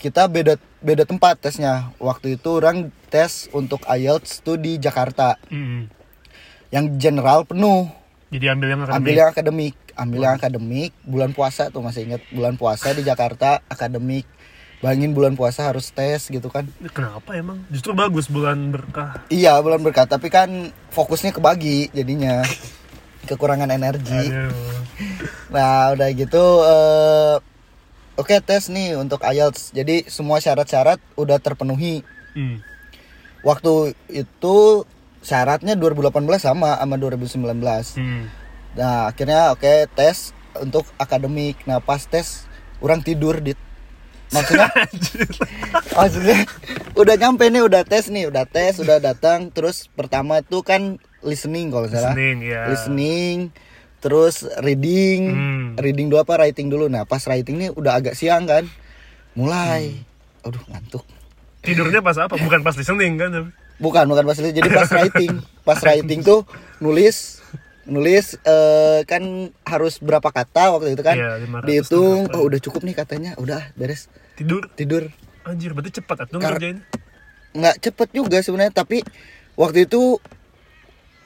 kita beda beda tempat tesnya. Waktu itu orang tes untuk IELTS tuh di Jakarta. Hmm. yang general penuh. Jadi ambil yang ambil akademik yang akademik. Ambil yang akademik. Bulan puasa tuh masih ingat. Bulan puasa di Jakarta akademik. Bayangin bulan puasa harus tes gitu kan. Kenapa emang? Justru bagus bulan berkah. Iya bulan berkat tapi kan fokusnya kebagi jadinya. Kekurangan energi. Aduh. nah udah gitu eh oke tes nih untuk IELTS jadi semua syarat-syarat udah terpenuhi Hmm. waktu itu syaratnya 2018 sama sama 2019 Hmm. Nah akhirnya oke tes untuk akademik. Nah pas tes orang tidur dit. Maksudnya, maksudnya udah nyampe nih udah tes nih udah tes udah datang terus pertama itu kan listening kalau salah. Listening, ya. Listening, terus reading, Hmm. reading dulu apa writing dulu. Nah pas writing nih udah agak siang kan, mulai. Hmm. Aduh ngantuk. tidurnya pas apa bukan pas listening kan Bukan bukan pas listening, jadi pas writing. Pas writing tuh nulis nulis eh, kan harus berapa kata waktu itu kan 500 dihitung oh udah cukup nih katanya udah beres Tidur. tidur Anjir, berarti cepat atuh Kar- ngerjain. nggak cepet juga sebenarnya tapi waktu itu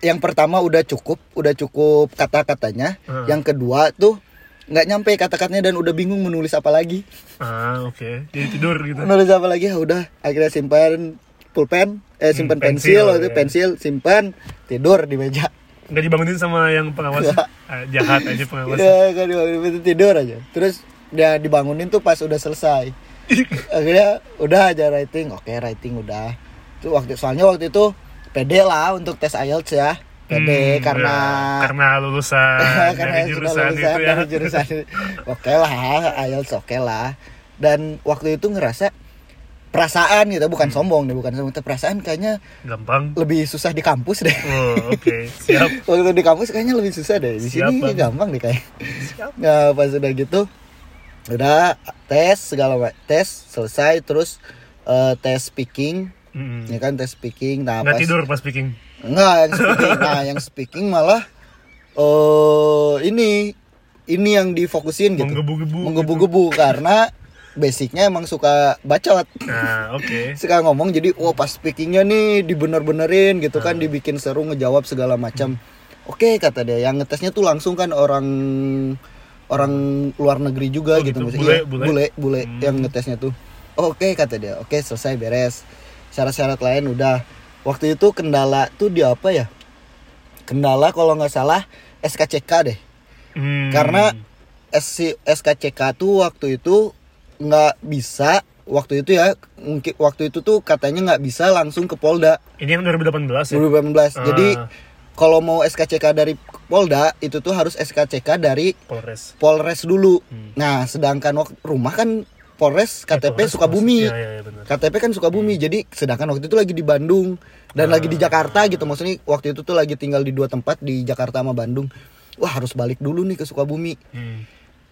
yang pertama udah cukup udah cukup kata-katanya Hmm. yang kedua tuh nggak nyampe kata-katanya dan udah bingung menulis apa lagi Ah, oke. Jadi tidur gitu. menulis apa lagi ya udah akhirnya simpan pulpen eh simpan Hmm, pensil, pensil, waktu ya. pensil simpan tidur di meja Nggak dibangunin sama yang pengawas. Ah, jahat aja pengawas. ya kan itu tidur aja terus dia dibangunin tuh pas udah selesai akhirnya udah aja writing oke writing udah itu waktu soalnya waktu itu pede lah untuk tes IELTS ya pede Hmm, karena ya, karena lulusan karena dari jurusan lulusan itu ya. dari jurusan oke lah IELTS oke lah dan waktu itu ngerasa perasaan gitu bukan Hmm. sombong nih bukan sombong tapi perasaan kayaknya Gampang. lebih susah di kampus deh Oh, oke. Siap. waktu di kampus kayaknya lebih susah deh di Siap, sini Bang. gampang deh kayak Siap. nah pas udah gitu udah tes segala tes selesai terus eh, tes speaking Mm-mm. ya kan tes speaking nah Nggak pas tidur pas speaking. enggak yang speaking nah yang speaking malah eh ini ini yang difokusin gitu Menggebu-gebu. menggebu-gebu karena basicnya emang suka bacot Nah, oke. suka ngomong jadi wah pas speakingnya nih dibener-benerin gitu kan dibikin seru ngejawab segala macam oke kata dia yang ngetesnya tuh langsung kan orang orang luar negeri juga Oh, gitu, gitu. maksudnya Bule, bule? bule bule Hmm. yang ngetesnya tuh oke kata dia oke selesai beres syarat-syarat lain udah waktu itu kendala tuh di apa ya kendala kalau nggak salah SKCK deh Hmm. karena SC SKCK tuh waktu itu nggak bisa waktu itu ya mungkin waktu itu tuh katanya nggak bisa langsung ke Polda ini yang 2018 ya. 2018 jadi Ah. kalau mau SKCK dari Polda itu tuh harus SKCK dari Polres. Polres dulu Hmm. nah sedangkan rumah kan Polres Eh, KTP Polres, Sukabumi Polres. Iya, iya. KTP kan Sukabumi jadi sedangkan waktu itu lagi di Bandung dan lagi di Jakarta gitu maksudnya waktu itu tuh lagi tinggal di dua tempat di Jakarta sama Bandung wah harus balik dulu nih ke Sukabumi Hmm.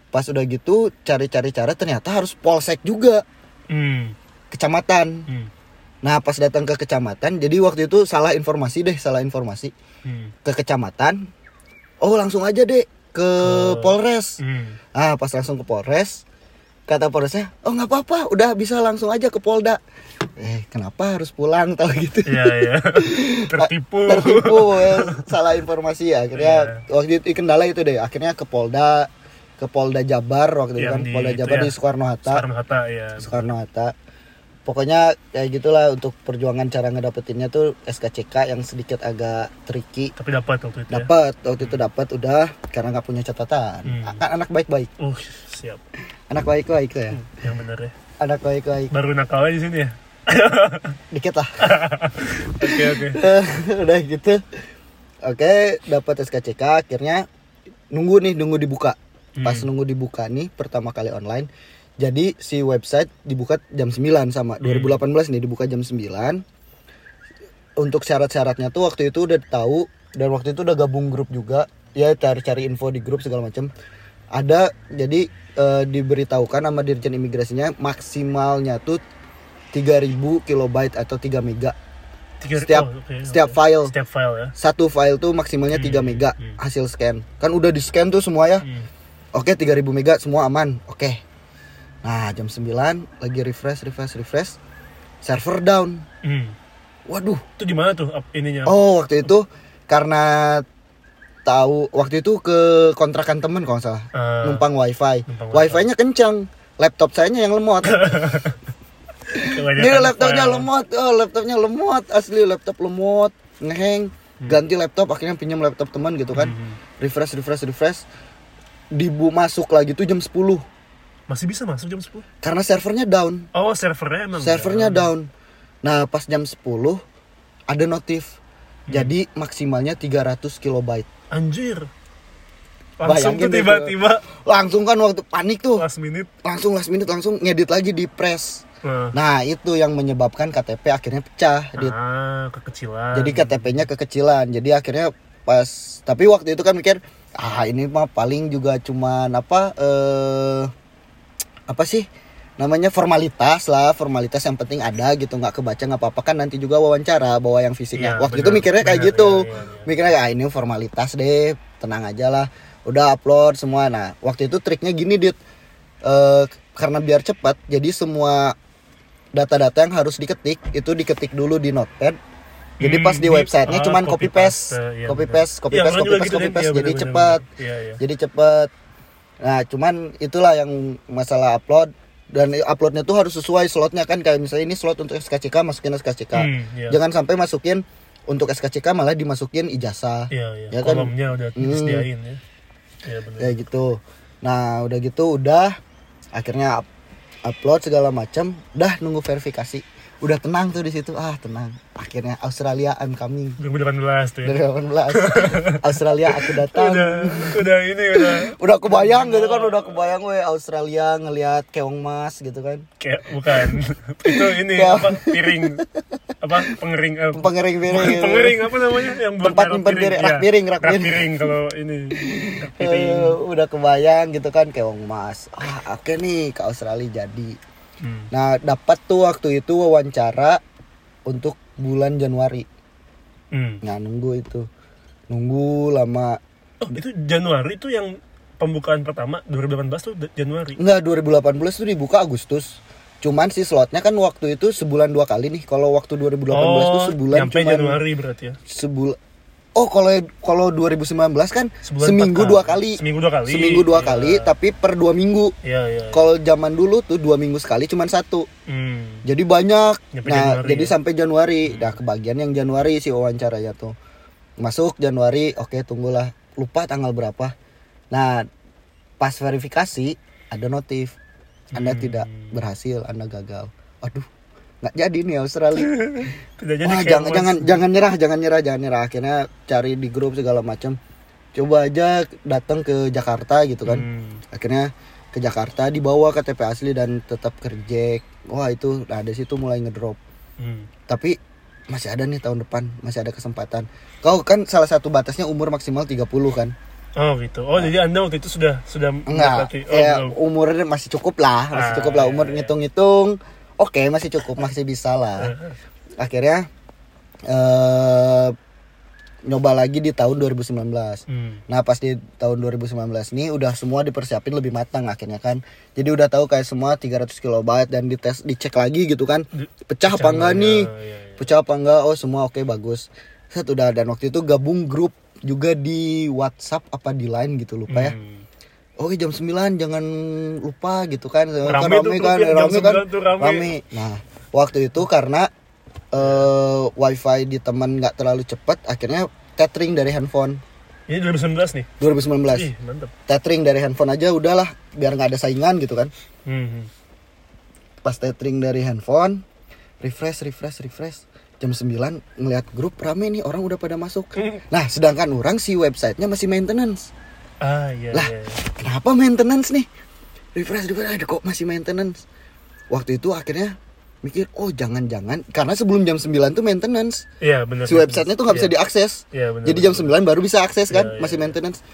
pas udah gitu cari-cari cara ternyata harus polsek juga Hmm. kecamatan Hmm. nah pas datang ke kecamatan jadi waktu itu salah informasi deh salah informasi Hmm. ke kecamatan oh langsung aja deh ke polres Hmm. ah pas langsung ke polres kata polresnya oh nggak apa-apa udah bisa langsung aja ke polda. Eh kenapa harus pulang? Tahu gitu. Iya, iya. Tertipu. tertipu eh, salah informasi akhirnya waktu itu kendala itu deh. Akhirnya ke polda ke polda Jabar waktu itu Yang kan. di polda Jabar ya, di Soekarno Hatta. Soekarno Hatta ya. Soekarno Hatta pokoknya kayak gitulah untuk perjuangan cara ngedapetinnya tuh SKCK yang sedikit agak tricky Tapi dapat waktu itu ya. dapat waktu itu dapat udah karena nggak punya catatan Hmm. Anak baik-baik Uh, siap. anak baik-baik ya Hmm, Yang benar ya. anak baik-baik Baru nakal di sini ya. dikit lah Oke, oke. udah gitu oke dapat SKCK akhirnya nunggu nih nunggu dibuka pas Hmm. nunggu dibuka nih pertama kali online jadi si website dibuka jam 9 sama 2018 nih dibuka jam 9 untuk syarat-syaratnya tuh waktu itu udah tahu dan waktu itu udah gabung grup juga. Ya cari-cari info di grup segala macam ada jadi eh, diberitahukan sama dirjen imigrasinya maksimalnya tuh 3000 kilobyte atau 3 mega. Tiga- setiap oh, oke, setiap oke. file. Setiap file ya. satu file tuh maksimalnya 3 Hmm, mega hmm. hasil scan. Kan udah di scan tuh semua ya. Hmm. oke 3000 mega semua aman. Oke nah jam 9 lagi refresh refresh refresh server down. Hmm. waduh. Itu di mana tuh ininya? oh waktu itu karena tahu waktu itu ke kontrakan temen kalau salah. Ah, numpang wifi. numpang wifi. Nya kencang laptop saya yang lemot. Ini laptopnya file. lemot. Oh laptopnya lemot. Asli laptop lemot. Ngeheng. Ganti laptop akhirnya pinjam laptop teman gitu kan. Hmm. refresh refresh refresh. Dibu masuk lagi tuh jam 10 Masih bisa masuk jam 10? karena servernya down Oh, servernya emang. servernya down. down nah pas jam 10 ada notif jadi maksimalnya 300 kilobyte Anjir. Langsung Bayangin tuh tiba-tiba langsung kan waktu panik tuh last minute. langsung last minute langsung ngedit lagi di press Nah, nah itu yang menyebabkan KTP akhirnya pecah ah, kekecilan. jadi KTP-nya kekecilan jadi akhirnya pas tapi waktu itu kan mikir ah ini mah paling juga cuman apa eh apa sih namanya formalitas lah formalitas yang penting ada gitu nggak kebaca nggak apa-apa. Kan nanti juga wawancara bawa yang fisiknya Iya, waktu benar, itu mikirnya kayak benar, gitu. iya, iya, iya. mikirnya ya ini formalitas deh tenang aja lah. Udah upload semua. Nah waktu itu triknya gini dit. Eh, karena biar cepat jadi semua data-data yang harus diketik itu diketik dulu di notepad. Jadi Hmm, pas di di- websitenya ah, cuman copy paste paste, iya, copy paste copy Iya, paste copy gitu, copy paste. Iya, jadi cepat. Iya, iya. jadi cepet nah cuman itulah yang masalah upload dan uploadnya tuh harus sesuai slotnya kan kayak misalnya ini slot untuk SKCK masukin SKCK Hmm, iya. jangan sampai masukin untuk SKCK malah dimasukin ijazah Iya, iya. Ya kan? Kolomnya udah Hmm. disediain ya. Benar. kayak gitu nah udah gitu udah akhirnya up- upload segala macam udah nunggu verifikasi udah tenang tuh di situ. Ah tenang. Akhirnya Australia I'm coming 2018 tuh ya. dari 18 Australia aku datang. Udah, udah ini udah. Udah kebayang gitu kan udah kebayang we Australia ngelihat keong mas gitu kan. Kayak bukan. itu ini apa piring. Apa pengering eh, pengering piring. pengering apa namanya? Yang buat Tempat naruh nyimpen piring, rak Iya, piring, rak piring. piring kalau ini. Rak piring. Eh, udah kebayang gitu kan keong mas. Ah oke nih ke Australia jadi Hmm. nah dapat tuh waktu itu wawancara untuk bulan Januari Hmm. nah nunggu itu nunggu lama Oh, itu Januari itu yang pembukaan pertama 2018 tuh Januari. enggak 2018 tuh dibuka Agustus cuman sih slotnya kan waktu itu sebulan dua kali nih kalau waktu 2018 tuh sebulan nyampe cuman Januari berarti ya. sebulan oh kalau kalau 2019 kan Sebulan seminggu dua kali. Seminggu dua kali. seminggu dua Iya. kali tapi per dua minggu Iya, iya. kalau zaman dulu tuh dua minggu sekali cuman satu Hmm. jadi banyak Nyampe nah Januari jadi ya? sampai Januari nah kebagian yang Januari sih wawancaranya tuh masuk Januari oke tunggulah lupa tanggal berapa nah pas verifikasi ada notif anda Hmm. tidak berhasil anda gagal aduh nggak jadi nih Australia Wah, jangan jangan jangan nyerah jangan nyerah jangan nyerah akhirnya cari di grup segala macam coba aja datang ke Jakarta gitu kan Hmm. akhirnya ke Jakarta dibawa KTP asli dan tetap kerjek wah itu nah dari situ mulai ngedrop Hmm. tapi masih ada nih tahun depan masih ada kesempatan kau kan salah satu batasnya umur maksimal 30 kan Oh gitu. Oh jadi anda waktu itu sudah sudah enggak Oh, ya belum. umurnya masih cukup lah masih Ah, cukup lah iya, umur iya. Oke masih cukup masih bisa lah. Akhirnya eh nyoba lagi di tahun 2019 Hmm. Nah pas di tahun 2019 ini udah semua dipersiapin lebih matang akhirnya kan. Jadi udah tahu kayak semua 300 kilobyte dan dites dicek lagi gitu kan. Di- Pecah apa enggak ya, nih? Iya, iya. Pecah apa enggak? Oh semua oke bagus. Set udah. Dan waktu itu gabung grup juga di WhatsApp apa di Line gitu lupa ya. Hmm. Oke jam 9 jangan lupa gitu kan Kan Rame tuh kan grupnya, jam rame kan 9 tuh rame. Nah waktu itu karena eh wifi di teman nggak terlalu cepat akhirnya tethering dari handphone Ini 2019 nih. 2019 Ih, mantap. tethering dari handphone aja udahlah biar nggak ada saingan gitu kan Hmm. hmm. pas tethering dari handphone refresh refresh refresh jam 9 ngeliat grup rame nih orang udah pada masuk Hmm. nah sedangkan orang si websitenya masih maintenance Ah iya Lah. iya. iya. kenapa maintenance nih refresh refresh ada kok masih maintenance waktu itu akhirnya mikir oh jangan-jangan karena sebelum jam 9 tuh maintenance Iya benar. si websitenya tuh nggak bisa Iya. diakses Iya benar. jadi jam 9 baru bisa akses kan Iya, masih maintenance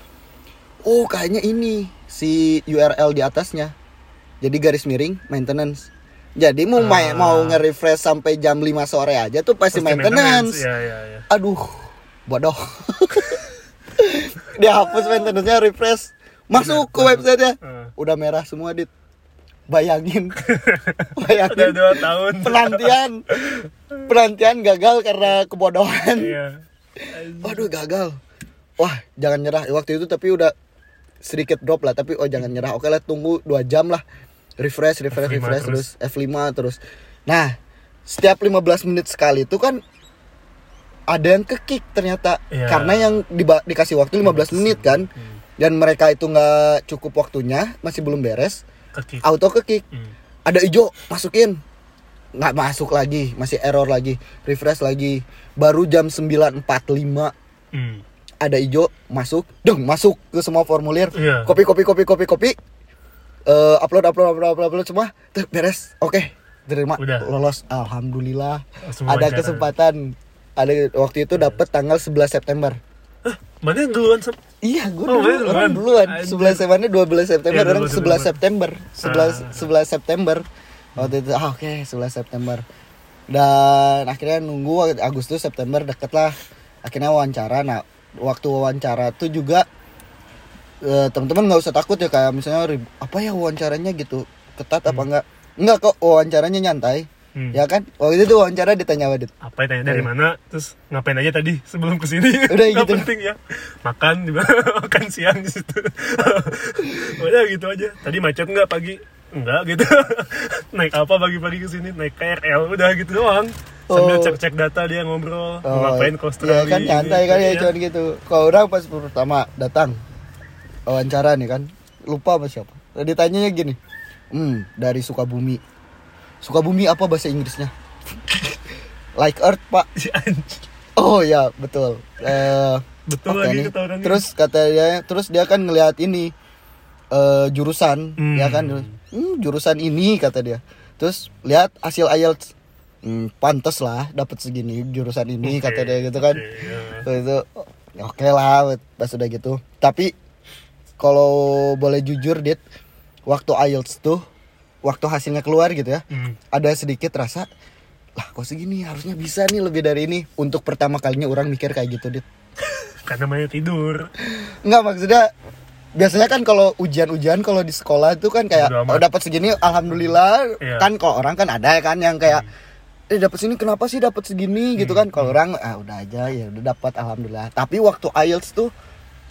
oh kayaknya ini si URL di atasnya jadi garis miring maintenance jadi mau main Ah. mau nge-refresh sampai jam 5 sore aja tuh pasti, maintenance, Iya iya iya. aduh bodoh dia hapus maintenance-nya refresh masuk ke websitenya Ah. udah merah semua dit bayangin Udah bayangin dua tahun. penantian penantian gagal karena kebodohan Iya. Waduh gagal. Wah jangan nyerah. Waktu itu tapi udah sedikit drop lah. Tapi oh jangan nyerah. Oke lah tunggu dua jam lah. Refresh, refresh, F5 refresh terus. terus. F5 terus. Nah setiap 15 menit sekali itu kan ada yang ke kick ternyata. Iya. Karena yang diba- dikasih waktu 15 menit kan. Hmm. Dan mereka itu nggak cukup waktunya, masih belum beres. Kaki. Auto ke kick. Hmm. Ada hijau, masukin. Nggak masuk lagi, masih error lagi. Refresh lagi. Baru jam 9.45 Hmm. ada hijau masuk deng masuk ke semua formulir Iya. kopi kopi kopi kopi kopi Eh, upload upload upload upload, upload semua Tuh, beres oke terima Udah. lolos alhamdulillah Langsung ada kesempatan ada waktu itu dapat tanggal 11 September Mana yang duluan Sep? Iya, gue Oh, dulu bener, orang duluan. Anjir. 11 September 12 September, Iya, orang 12 11 September. 11 Ah. 11 September. Waktu itu ah, oke, 11 September. Dan akhirnya nunggu Agustus September deket lah. Akhirnya wawancara. Nah, waktu wawancara tuh juga eh, teman-teman nggak usah takut ya kayak misalnya apa ya wawancaranya gitu ketat apa enggak enggak kok wawancaranya nyantai Hmm. ya kan? Waktu itu tuh wawancara ditanya Wadid apa ya tanya dari mana? Terus ngapain aja tadi sebelum ke sini Udah Nggak gitu. penting ya. Makan juga makan siang di situ. Udah gitu aja. Tadi macet nggak pagi? Enggak gitu. Naik apa pagi-pagi ke sini naik KRL udah gitu doang. Sambil Oh. cek-cek data dia ngobrol. Oh, ngapain ke Australia? Kan nyantai kan ya Iya. cuman gitu. Kalau orang pas pertama datang wawancara nih kan lupa sama siapa. Ditanyanya gini, hmm dari Sukabumi. Sukabumi apa bahasa Inggrisnya? like Earth pak. Oh ya betul. Eh betul oke lagi nih. Terus kata dia, terus dia kan ngelihat ini eh jurusan, Hmm. ya kan? Hmm, jurusan ini kata dia. Terus lihat hasil IELTS, hmm, pantes lah dapat segini jurusan ini Oke, kata dia gitu kan. oke, ya. Terus itu oke lah pas udah gitu. Tapi kalau boleh jujur dit, waktu IELTS tuh, waktu hasilnya keluar gitu ya, Hmm. ada sedikit rasa lah kok segini? Harusnya bisa nih lebih dari ini. Untuk pertama kalinya orang mikir kayak gitu dit. Karena namanya tidur. Enggak maksudnya biasanya kan kalau ujian-ujian kalau di sekolah itu kan kayak oh dapat segini alhamdulillah. Iya. kan kalau orang kan ada kan yang kayak eh dapat sini kenapa sih dapat segini? Gitu Hmm. kan. Kalau orang ah udah aja ya udah dapat alhamdulillah. Tapi waktu IELTS tuh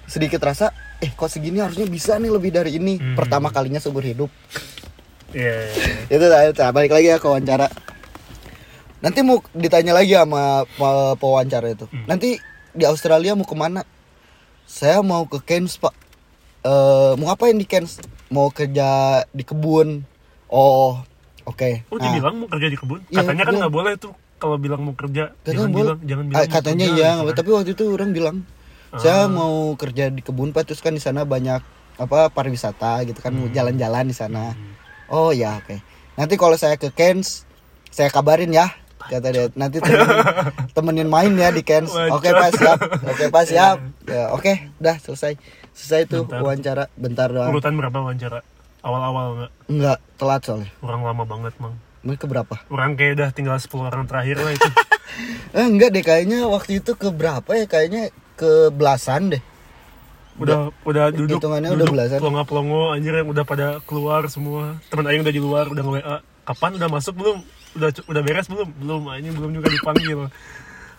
sedikit rasa eh kok segini? Harusnya bisa nih lebih dari ini. Hmm. pertama kalinya seumur hidup Iya, iya, iya. itu Nah, balik lagi ya ke wawancara nanti mau ditanya lagi sama pe- pewawancara itu Hmm. nanti di Australia mau ke mana saya mau ke Cairns pak Eh mau ngapain di Cairns mau kerja di kebun oh oke Oh Nah, dibilang mau kerja di kebun? Iya, Katanya kan iya. nggak boleh tuh kalau bilang mau kerja. katanya jangan boleh. bilang, jangan Ah, bilang. katanya kerja, iya gitu kan. tapi waktu itu orang bilang saya mau kerja di kebun pak terus kan di sana banyak apa pariwisata gitu kan mau jalan-jalan di sana Hmm. Oh ya oke. Nanti kalau saya ke Cairns, saya kabarin ya. Kata dia nanti temenin, temenin main ya di Cairns. Oke pas siap. Oke pas siap. Ya, oke, udah selesai. Selesai tuh Bentar. wawancara bentar doang. Urutan berapa wawancara? Awal-awal nggak? Enggak telat soalnya. Orang lama banget, Mang. Mereka berapa? Orang kayak udah tinggal 10 orang terakhir lah itu. Eh, enggak deh kayaknya waktu itu ke berapa ya? Kayaknya ke belasan deh. Udah udah duduk Hitungannya udah duduk belasan. pelongo-pelongo anjir yang udah pada keluar semua teman aing udah di luar udah nge-WA kapan udah masuk belum udah udah beres belum belum ini belum juga dipanggil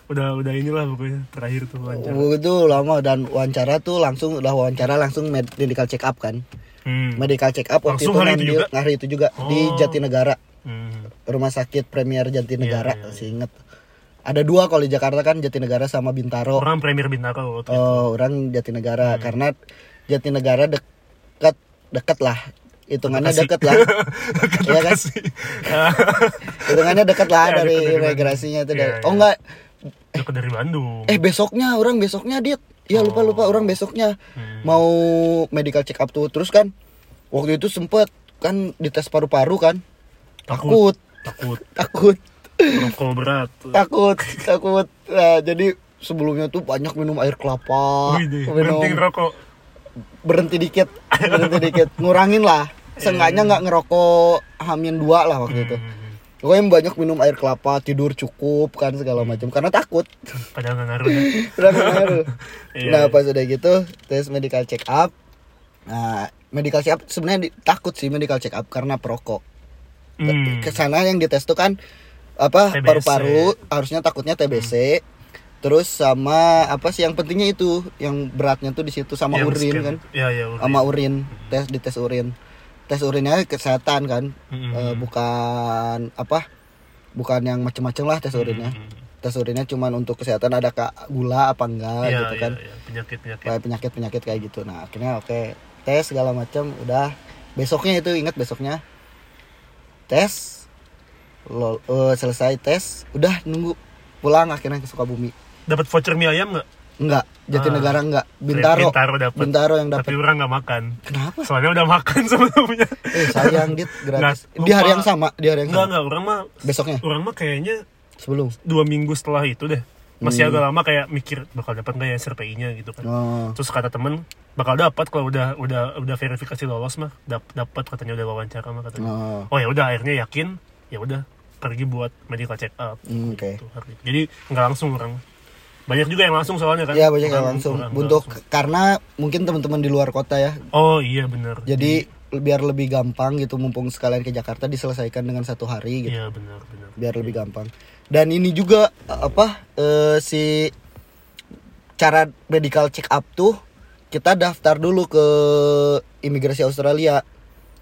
udah udah inilah pokoknya terakhir tuh wawancara Waktu itu lama dan wawancara tuh langsung udah wawancara langsung med- medical check up kan. hmm. Medical check up waktu Langsung itu hari itu juga? hari itu juga di Oh. Jatinegara. Hmm. rumah sakit Premier Jatinegara iya, iya. masih inget ada dua kalau di Jakarta kan Jatinegara sama Bintaro. Orang Premier Bintaro waktu itu. oh orang Jatinegara. Hmm. karena Jatinegara dekat dekat lah. Hitungannya deket lah. Iya kan? Hitungannya dekat lah Ya, dari deket imigrasinya itu. Dari Iya, oh iya. enggak. Dekat dari Bandung. Eh besoknya orang besoknya dit ya lupa lupa. Orang besoknya. Hmm. mau medical check up tuh. Terus kan waktu itu sempet kan dites paru-paru kan. Takut. Takut. Takut rokok berat. Takut takut. Nah, jadi sebelumnya tuh banyak minum air kelapa Wih minum berhenti ngerokok. Berhenti dikit berhenti dikit. Ngurangin lah. Seenggaknya nggak ngerokok hamin dua lah waktu itu. Pokoknya banyak minum air kelapa tidur cukup kan segala macam. Karena takut. Padahal nggak ngaruh ya. Udah nggak ngaruh. Iya. nah pas udah gitu tes medical check up. Nah medical check up sebenarnya takut sih medical check up karena perokok. Hmm. ke sana yang dites tuh kan apa TBC. paru-paru harusnya takutnya TBC terus sama apa sih yang pentingnya itu yang beratnya tuh di situ sama Yang urin kan. ya ya urin. Sama urin tes di tes urin. Tes urinnya kesehatan kan. Mm-mm. Eh, bukan apa bukan yang macem-macem lah tes urinnya. Mm-mm. tes urinnya cuman untuk kesehatan ada kak gula apa enggak Iya, gitu iya, kan. iya. penyakit penyakit. Kayak penyakit penyakit kayak gitu. Nah akhirnya oke tes segala macam udah. Besoknya itu ingat besoknya. Tes lol eh, selesai tes udah nunggu pulang akhirnya ke Sukabumi. Dapat voucher mie ayam nggak? Enggak Jatinegara enggak Bintaro. Bintaro dapat Bintaro yang tapi dapat orang nggak makan. Kenapa? Soalnya udah makan sebelumnya. Eh sayang dit gratis. Nggak, di hari yang sama di hari yang enggak sama. enggak orang mah besoknya? orang mah kayaknya sebelum. dua minggu setelah itu deh. Masih agak lama kayak mikir bakal dapat nggak ya SRPI-nya gitu kan. Oh. terus kata temen bakal dapat kalau udah udah udah verifikasi lolos mah. Dap- dapat katanya udah wawancara mah katanya. Oh. oh ya udah akhirnya yakin ya udah pergi buat medical check up Hmm, Oke. Gitu, hari. jadi nggak langsung orang banyak juga yang langsung soalnya kan Ya banyak yang langsung. orang Untuk langsung. karena mungkin teman-teman di luar kota ya. oh iya benar Jadi biar lebih gampang gitu mumpung sekalian ke Jakarta diselesaikan dengan satu hari gitu. iya benar benar Biar lebih gampang. Dan ini juga eh, apa eh, si cara medical check up tuh kita daftar dulu ke imigrasi Australia.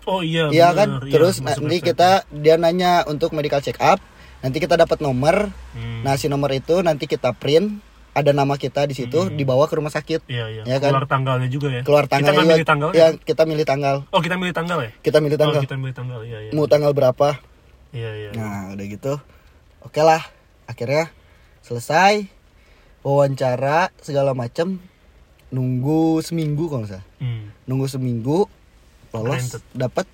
Oh iya Iya kan? iya, Terus masuk nanti website. kita dia nanya untuk medical check up. Nanti kita dapat nomor. Hmm. Nah, si nomor itu nanti kita print ada nama kita di situ dibawa ke rumah sakit. iya iya ya kan? keluar tanggalnya juga ya Keluar tanggal kita juga. milih tanggal Ya, kita milih tanggal. oh kita milih tanggal ya Kita milih tanggal. oh kita milih tanggal iya iya Mau tanggal berapa? iya iya Nah, udah gitu. Oke lah. Akhirnya selesai wawancara segala macem nunggu seminggu kalau nggak salah. Hmm. Nunggu seminggu lolos dapat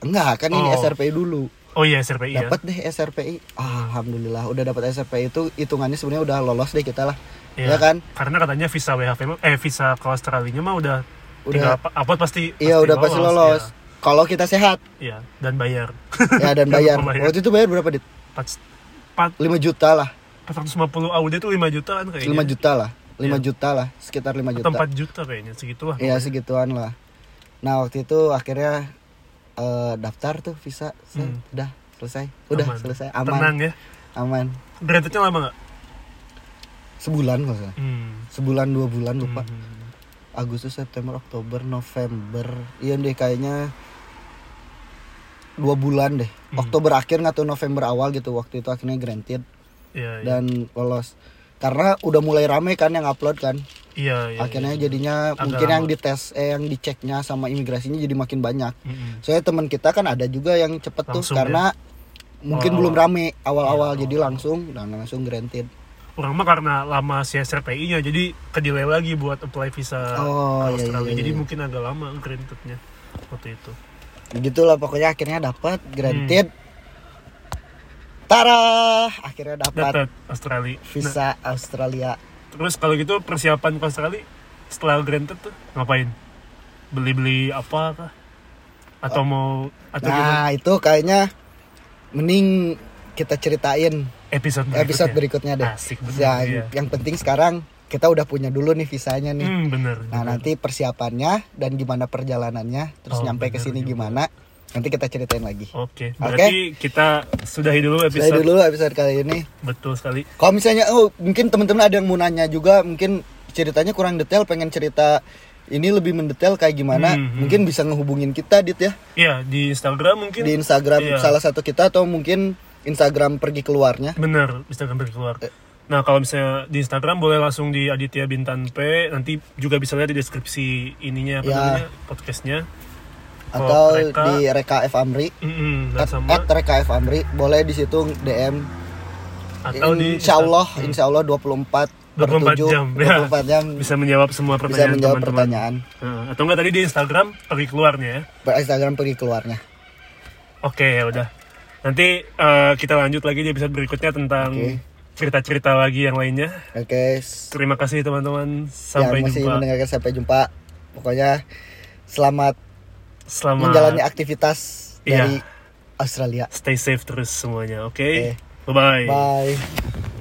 enggak kan ini Oh. SRPI dulu. oh iya SRPI ya Dapat deh SRPI. Alhamdulillah udah dapat SRPI itu hitungannya sebenarnya udah lolos deh kita lah. Iya. Ya kan? Karena katanya visa WHV eh visa ke Australia mah udah Udah. apa- upload pasti Iya udah pasti lolos. Kalau kita sehat Iya, dan bayar. ya dan bayar. Waktu itu bayar berapa dit? Empat- empat- 5 juta lah. 450 AUD itu 5 jutaan kayaknya. 5 juta lah. 5 Iya. juta lah, sekitar 5 Atau juta. 4 juta kayaknya segitu lah. Iya segituan lah. Nah waktu itu akhirnya eh, daftar tuh visa, set, Hmm. udah selesai, udah Aman. selesai, aman, Tenang ya. aman. Grantednya lama nggak? Sebulan nggak salah, Hmm. sebulan dua bulan lupa. Hmm. Agustus, September, Oktober, November, iya deh kayaknya dua bulan deh. Hmm. Oktober akhir nggak tuh November awal gitu waktu itu akhirnya granted Iya, iya. dan lolos. Karena udah mulai rame kan yang upload kan. Iya, iya. akhirnya iya. jadinya Agak mungkin yang dites eh yang diceknya sama imigrasinya jadi makin banyak. Mm-mm. Soalnya teman kita kan ada juga yang cepet tuh Langsung karena mungkin Awal-awal. belum rame awal-awal Iya, jadi awal. langsung dan langsung granted. Orang mah karena lama si SRPI-nya jadi kedelay lagi buat apply visa Oh, ke iya, Australia. iya, Jadi iya. mungkin agak lama grantednya waktu itu. Gitulah pokoknya akhirnya dapat granted. Hmm. Tara, akhirnya dapat Australia. Nah, visa Australia. terus kalau gitu persiapan ke Australia setelah granted tuh ngapain? Beli-beli apa kah? Atau mau atau gimana? Nah, itu kayaknya mending kita ceritain episode berikutnya. episode berikutnya deh. Asik bener. Ya, iya. yang penting sekarang kita udah punya dulu nih visanya nih. Hmm, bener. Nah, bener. nanti persiapannya dan gimana perjalanannya, terus Oh, nyampe ke sini gimana, nanti kita ceritain lagi. Oke, berarti kita sudahi dulu episode. dulu episode kali ini. Betul sekali. Kalau misalnya oh mungkin teman-teman ada yang mau nanya juga, mungkin ceritanya kurang detail, pengen cerita ini lebih mendetail kayak gimana, Hmm, hmm. mungkin bisa ngehubungin kita dit ya Iya, di Instagram mungkin. di Instagram Iya. salah satu kita atau mungkin Instagram pergi keluarnya. Bener, Instagram pergi keluar. Eh. Nah, kalau misalnya di Instagram boleh langsung di Aditya Bintan P. Nanti juga bisa lihat di deskripsi ininya apa Ya. namanya podcastnya. Atau Reka, di Reka F Amri, mm-mm, dan at, sama at Reka F Amri, boleh di situ DM. atau di Insya Allah, Hmm. Insya Allah 24 per 24 7, jam, ya. 24 jam bisa menjawab semua bisa pertanyaan menjawab teman-teman. pertanyaan. Nah, atau enggak tadi di Instagram pergi keluarnya ya. Per Instagram pergi keluarnya. Oke, ya udah. Nanti eh, kita lanjut lagi di episode berikutnya tentang cerita-cerita lagi yang lainnya. Oke, s- Terima kasih teman-teman. Sampai yang masih jumpa. mendengarkan sampai jumpa. Pokoknya selamat Selamat menjalani aktivitas Iya. dari Australia. stay safe terus semuanya. Oke. Oke. Bye bye. Bye.